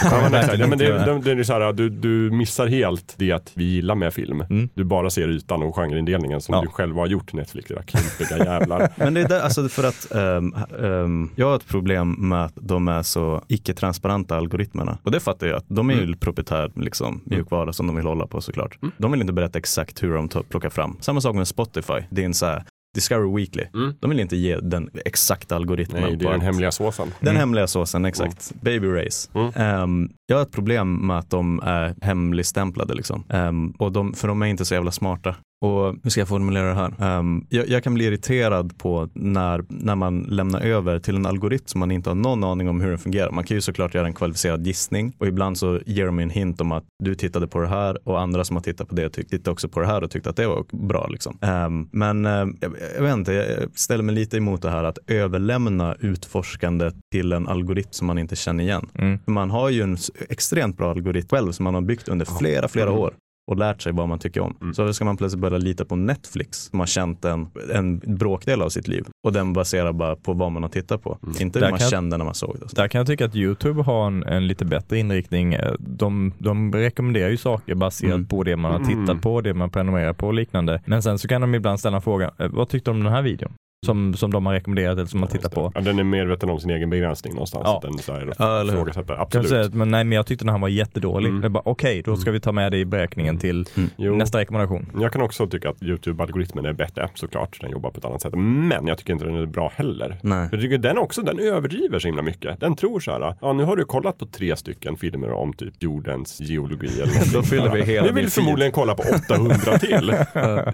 Ja, men, exakt. ja, men det, inte det, det är så här, du, du missar helt det att vi gillar med film. Mm. Du bara ser ytan och genreindelningen som Ja. du själv har gjort Netflix, era klumpiga jävlar. Men det är där, alltså för att ehm, ehm, jag har ett problem med att de är så icke-transparenta algoritmerna. Och det fattar jag, att de är ju Mm. proprietär liksom, mjukvara som de vill hålla på såklart. Mm. De vill inte berätta exakt hur de tar- plockar fram. Samma sak med Spotify, det är en så här Discover Weekly. Mm. De vill inte ge den exakta algoritmen. Nej, det är den hemliga såsen. Den Mm. hemliga såsen, exakt. Baby Race. Mm. Ehm, jag har ett problem med att de är hemligstämplade. Liksom. Ehm, och de, för de är inte så jävla smarta. Och hur ska jag formulera det här? Ehm, jag, jag kan bli irriterad på när, när man lämnar över till en algoritm som man inte har någon aning om hur den fungerar. Man kan ju såklart göra en kvalificerad gissning och ibland så ger de en hint om att du tittade på det här och andra som har tittat på det tittade också på det här och tyckte att det var bra. Liksom. Ehm, men ehm, jag, jag vet inte, jag ställer mig lite emot det här att överlämna utforskandet till en algoritm som man inte känner igen. Mm. Man har ju en extremt bra algoritm själv som man har byggt under flera, flera Mm. år och lärt sig vad man tycker om. Mm. Så ska man plötsligt börja lita på Netflix som har känt en, en bråkdel av sitt liv och den baserar bara på vad man har tittat på. Mm. Inte Där hur man jag- kände när man såg det. Där kan jag tycka att YouTube har en, en lite bättre inriktning. De, de rekommenderar ju saker baserat Mm. på det man har Mm. tittat på, det man prenumererar på och liknande. Men sen så kan de ibland ställa frågan, eh, vad tyckte du om den här videon? Som, som de har rekommenderat eller som man tittar på. Ja, den är medveten om sin egen begränsning någonstans. Ja. Den så här, Ja, eller hur? Absolut. säga men nej men jag tyckte den här var jättedålig. Mm. Okej, då ska vi ta med det i beräkningen till Jo. nästa rekommendation. Jag kan också tycka att YouTube-algoritmen är bättre, såklart. Den jobbar på ett annat sätt. Men jag tycker inte den är bra heller. Nej. Jag tycker den också, den överdriver så himla mycket. Den tror så här, ja nu har du kollat på tre stycken filmer om typ jordens geologi eller. Då fyller vi hela Nu vill förmodligen kolla på 800 till.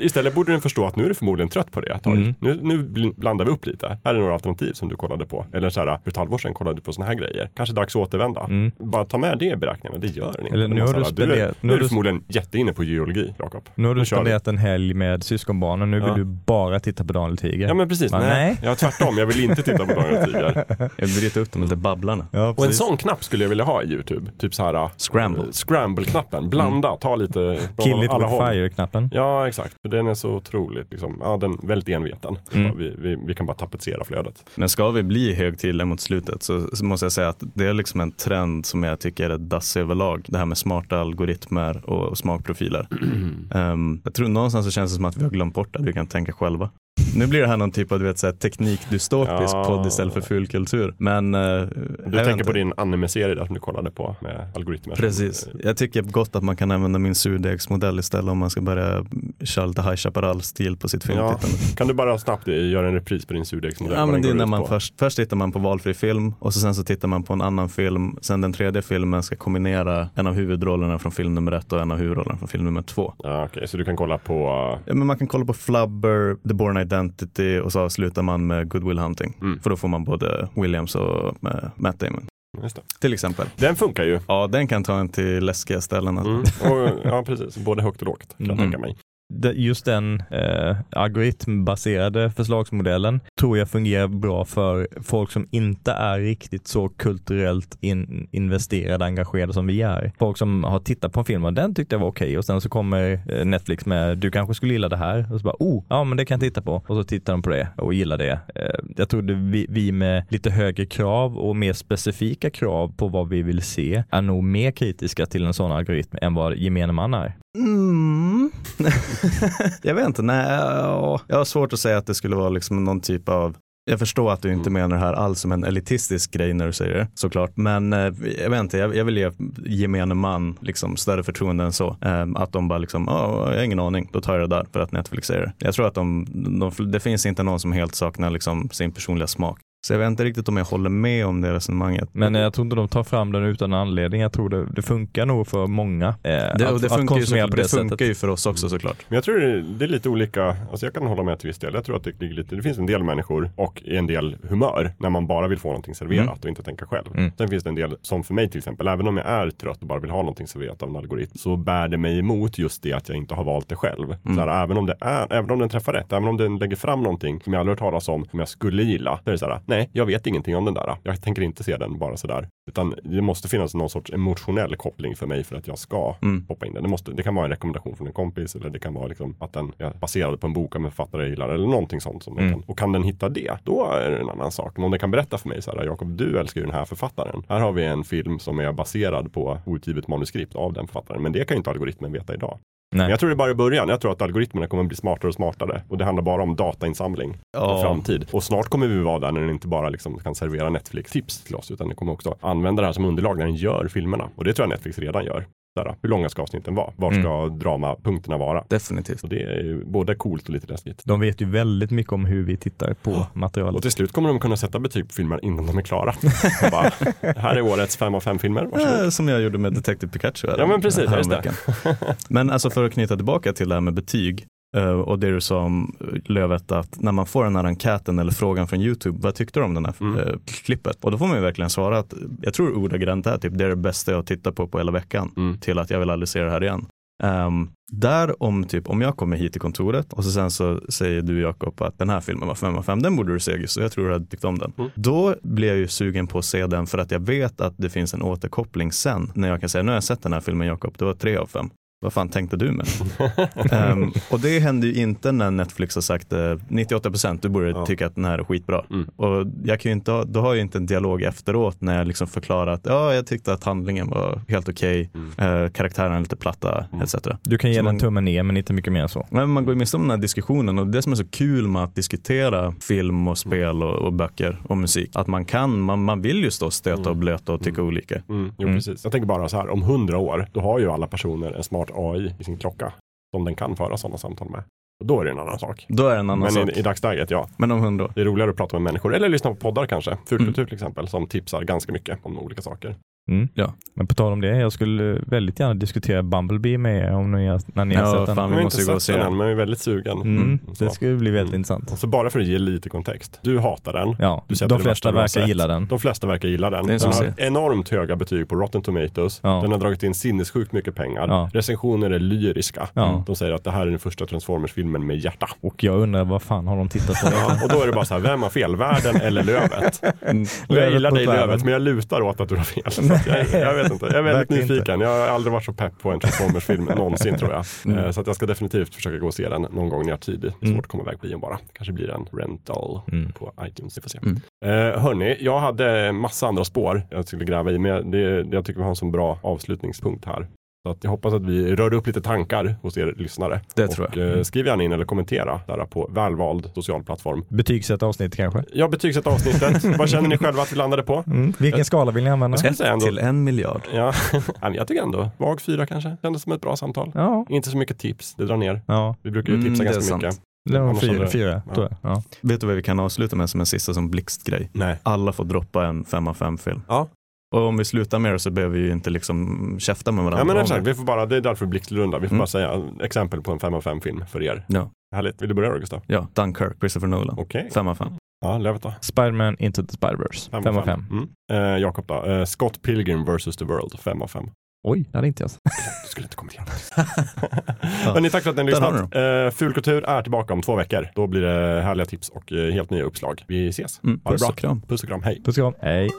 Istället borde den förstå att nu är du förmodligen trött på det ett tag. Mm. Nu, nu blandar vi upp lite. Här är några alternativ som du kollade på. Eller så här, för ett halvår sedan kollade du på såna här grejer. Kanske dags att återvända. Mm. Bara ta med det i beräkningen, det gör inte. Eller nu är har du här, du, är, spenderat- nu är du du- förmodligen jätteinne på geologi, Jakob. Nu har du spenderat en helg med syskonbarnen, nu vill Ja. du bara titta på Daniel Tiger. Ja men precis, Va, nej. nej. Ja tvärtom, jag vill inte titta på Daniel Tiger. Jag bryter upp dem lite Babblarna. Ja, Och en sån knapp skulle jag vilja ha i YouTube. Typ så här. Scramble. eh, Scramble-knappen. Blanda, ta lite från Kill it alla with fire-knappen. Ja exakt, för den är så otroligt, liksom, ja den är väldigt enveten. Mm. Vi, vi, vi kan bara tapetsera flödet. Men ska vi bli högtidliga mot slutet så, så måste jag säga att det är liksom en trend som jag tycker är dassig överlag. Det här med smarta algoritmer och, och smakprofiler. Ehm, jag tror någonstans så känns det som att vi har glömt bort att vi kan tänka själva. Nu blir det här någon typ av du vet, så här, teknikdystopisk Ja. podd istället för fulkultur. Men eh, Du tänker inte. på din anime-serie där som du kollade på med algoritmer. Precis. Jag tycker gott att man kan använda min surdegsmodell istället om man ska börja köra lite High Chaparral-stil på sitt Ja. filmtittande. Kan du bara snabbt eh, göra en repris på din surdegsmodell? Ja, men det är när man på? först, först tittar man på valfri film och så sen så tittar man på en annan film. Sen den tredje filmen ska kombinera en av huvudrollerna från film nummer ett och en av huvudrollerna från film nummer två. Ja, Okej, så du kan kolla på... Ja, men man kan kolla på Flubber, The Born Identity och så avslutar man med Good Will Hunting. Mm. För då får man både Williams och eh, Matt Damon. Till exempel. Den funkar ju. Ja, den kan ta en till läskiga ställen. Mm. Och, ja, precis. Både högt och lågt kan jag Mm. tänka mig just den eh, algoritmbaserade förslagsmodellen tror jag fungerar bra för folk som inte är riktigt så kulturellt in, investerade, engagerade som vi är. Folk som har tittat på en film och den tyckte jag var okej och sen så kommer eh, Netflix med du kanske skulle gilla det här och så bara oh, ja men det kan jag titta på och så tittar de på det och gillar det. Eh, jag tror vi, vi med lite högre krav och mer specifika krav på vad vi vill se är nog mer kritiska till en sån algoritm än vad gemene man är. Mm. jag vet inte, nej, ja, jag har svårt att säga att det skulle vara liksom någon typ av jag förstår att du inte menar det här alls som en elitistisk grej när du säger det, såklart. Men eh, jag vet inte, jag, jag vill ge gemene man liksom större förtroende än så. Eh, att de bara liksom, ja, jag har ingen aning, då tar jag det där för att Netflix säger det. Jag tror att de, de, det finns inte någon som helt saknar liksom sin personliga smak. Så jag vet inte riktigt om jag håller med om det resonemanget. Men jag tror inte de tar fram den utan anledning. Jag tror det, det funkar nog för många. Eh, Det, att, det att funkar, ju, konsumera så, på det det funkar ju för oss också såklart. Men jag tror det, det är lite olika, alltså jag kan hålla med till viss del. Jag tror att det lite, det finns en del människor och en del humör när man bara vill få någonting serverat Mm. och inte tänka själv. Mm. Sen finns det en del, som för mig till exempel, även om jag är trött och bara vill ha någonting serverat av en algoritm, så bär det mig emot just det att jag inte har valt det själv. Mm. Så här, även, om det är, även om den träffar rätt, även om den lägger fram någonting som jag aldrig hört talas om, som jag skulle gilla, så är det så här, nej, jag vet ingenting om den där. Jag tänker inte se den bara sådär. Utan det måste finnas någon sorts emotionell koppling för mig för att jag ska Mm. hoppa in den. Det, måste, det kan vara en rekommendation från en kompis eller det kan vara liksom att den är baserad på en bok av en författare jag gillar eller någonting sånt. Som Mm. kan. Och kan den hitta det, då är det en annan sak. Men om den kan berätta för mig så här, Jakob, du älskar ju den här författaren. Här har vi en film som är baserad på outgivet manuskript av den författaren. Men det kan ju inte algoritmen veta idag. Nej. Men jag tror det är bara i början. Jag tror att algoritmerna kommer bli smartare och smartare. Och det handlar bara om datainsamling i Ja. framtid. Och snart kommer vi vara där när den inte bara liksom kan servera Netflix-tips till oss, utan den kommer också använda det här som underlag när den gör filmerna. Och det tror jag Netflix redan gör. Här, hur långa ska avsnitten vara? Var Mm. ska dramapunkterna vara? Definitivt. Och det är ju både coolt och lite läskigt. De vet ju väldigt mycket om hur vi tittar på materialet. Och till slut kommer de kunna sätta betyg på filmer innan de är klara. Bara, här är årets fem av fem filmer, varsågod. Som jag gjorde med Detective Pikachu. Ja, men precis, just det. Men alltså för att knyta tillbaka till det här med betyg och det du sa om eh, Lövet att när man får den här enkäten eller frågan från YouTube, vad tyckte du om den här Mm. eh, klippet? Och då får man ju verkligen svara att jag tror ordagrant är typ det är det bästa jag tittar på på hela veckan Mm. till att jag vill aldrig se det här igen. Ehm, där om typ om jag kommer hit till kontoret och så sen så säger du Jakob att den här filmen var 5 av 5, den borde du se och jag tror du hade tyckt om den. Mm. Då blir jag ju sugen på att se den för att jag vet att det finns en återkoppling sen när jag kan säga nu har jag sett den här filmen Jakob, det var 3 av 5. Vad fan tänkte du med? Ehm, och det händer ju inte när Netflix har sagt eh, 98% du borde Ja. tycka att den här är skitbra. Mm. Och jag kan ju inte ha, då har jag ju inte en dialog efteråt när jag liksom förklarar att ja, jag tyckte att handlingen var helt okej, Mm. eh, karaktärerna är lite platta Mm. etc. Du kan ge Så den man- en tumme ner men inte mycket mer än så. Men man går ju miste om den här diskussionen och det som är så kul med att diskutera film och spel och, och böcker och musik, att man kan, man, man vill ju stå och stöta och blöta och tycka olika. Mm, jo, Mm. precis. Jag tänker bara så här, om hundra år, då har ju alla personer en smart AI i sin klocka som den kan föra sådana samtal med. Och då är det en annan sak. Då är det en annan Men sak. i, i dagsläget, ja. Men om hundra år. Det är roligare att prata med människor eller lyssna på poddar kanske. Fulkultur Mm. till exempel, som tipsar ganska mycket om olika saker. Mm. Ja. Men på tal om det, jag skulle väldigt gärna diskutera Bumblebee med er om ni har, när ni har Ja, sett den. fan, vi har måste gå och se den men jag är väldigt sugen. Mm, så. det skulle bli väldigt Mm. intressant. Så bara för att ge lite kontext. Du hatar den. Ja, Du de det flesta har verkar gilla den. De flesta verkar gilla den. Det är Den så har enormt höga betyg på Rotten Tomatoes. Ja. Den har dragit in sinnessjukt mycket pengar. Ja. Recensioner är lyriska. Ja. De säger att det här är den första Transformers-filmen med hjärta. Och jag undrar vad fan har de tittat på? Ja, och då är det bara så här, vem har fel? Världen eller Lövet? Och jag gillar dig. Lövet, men jag lutar åt att du har fel. Att jag, jag vet inte. Jag är väldigt Verkligen nyfiken. Jag har aldrig varit så pepp på en Transformers-film någonsin tror jag. Mm. Eh, Så att jag ska definitivt försöka gå och se den någon gång när jag har tid. Det är svårt Mm. att komma iväg på bion bara. Kanske blir en rental Mm. på iTunes. Vi får se. Mm. Eh, hörni, jag hade massa andra spår jag skulle gräva i, men jag, det, jag tycker vi har en så bra avslutningspunkt här. Så att jag hoppas att vi rör upp lite tankar hos er lyssnare. Det tror och, jag. eh, skriv gärna in eller kommentera där på välvald social plattform. Betygsätt avsnitt kanske? Jag betygsätter avsnittet. Vad känner ni själva att vi landade på? Mm. Vilken skala vill ni använda? Jag säga ändå. Till en miljard. Ja, jag tycker ändå. Vag fyra kanske. Kändes som ett bra samtal. Ja, Inte så mycket tips. Det drar ner. ja. Vi brukar ju Mm, tipsa är ganska sant. mycket. det var fyra, fyra ja. tror jag. Ja. Vet du vad vi kan avsluta med som en sista som blixtgrej? Nej. Alla får droppa en fem av fem film. Ja. Och om vi slutar med det så behöver vi ju inte liksom käfta med varandra. Ja men exakt, det. vi får bara, det är därför blixtrunda. Vi får Mm. bara säga exempel på en 5 av 5 film för er. Ja. Härligt. Vill du börja då Gustav? Ja, Dunkirk, Christopher Nolan. Okej. Fem av fem. Ja, Lövet då? Spiderman Into the Spider-Verse. Fem Fem av fem. Mm. Eh, Jakob då? Eh, Scott Pilgrim vs. The World. 5 av 5. Oj, det hade inte jag. Du skulle inte kommentera. Hörni, tack för att ni har lyssnat. Uh, Fulkultur är tillbaka om två veckor. Då blir det härliga tips och eh, helt nya uppslag. Vi ses. Mm, puss bra. och kram. Puss och kram. Hej. Puss och kram. Hej.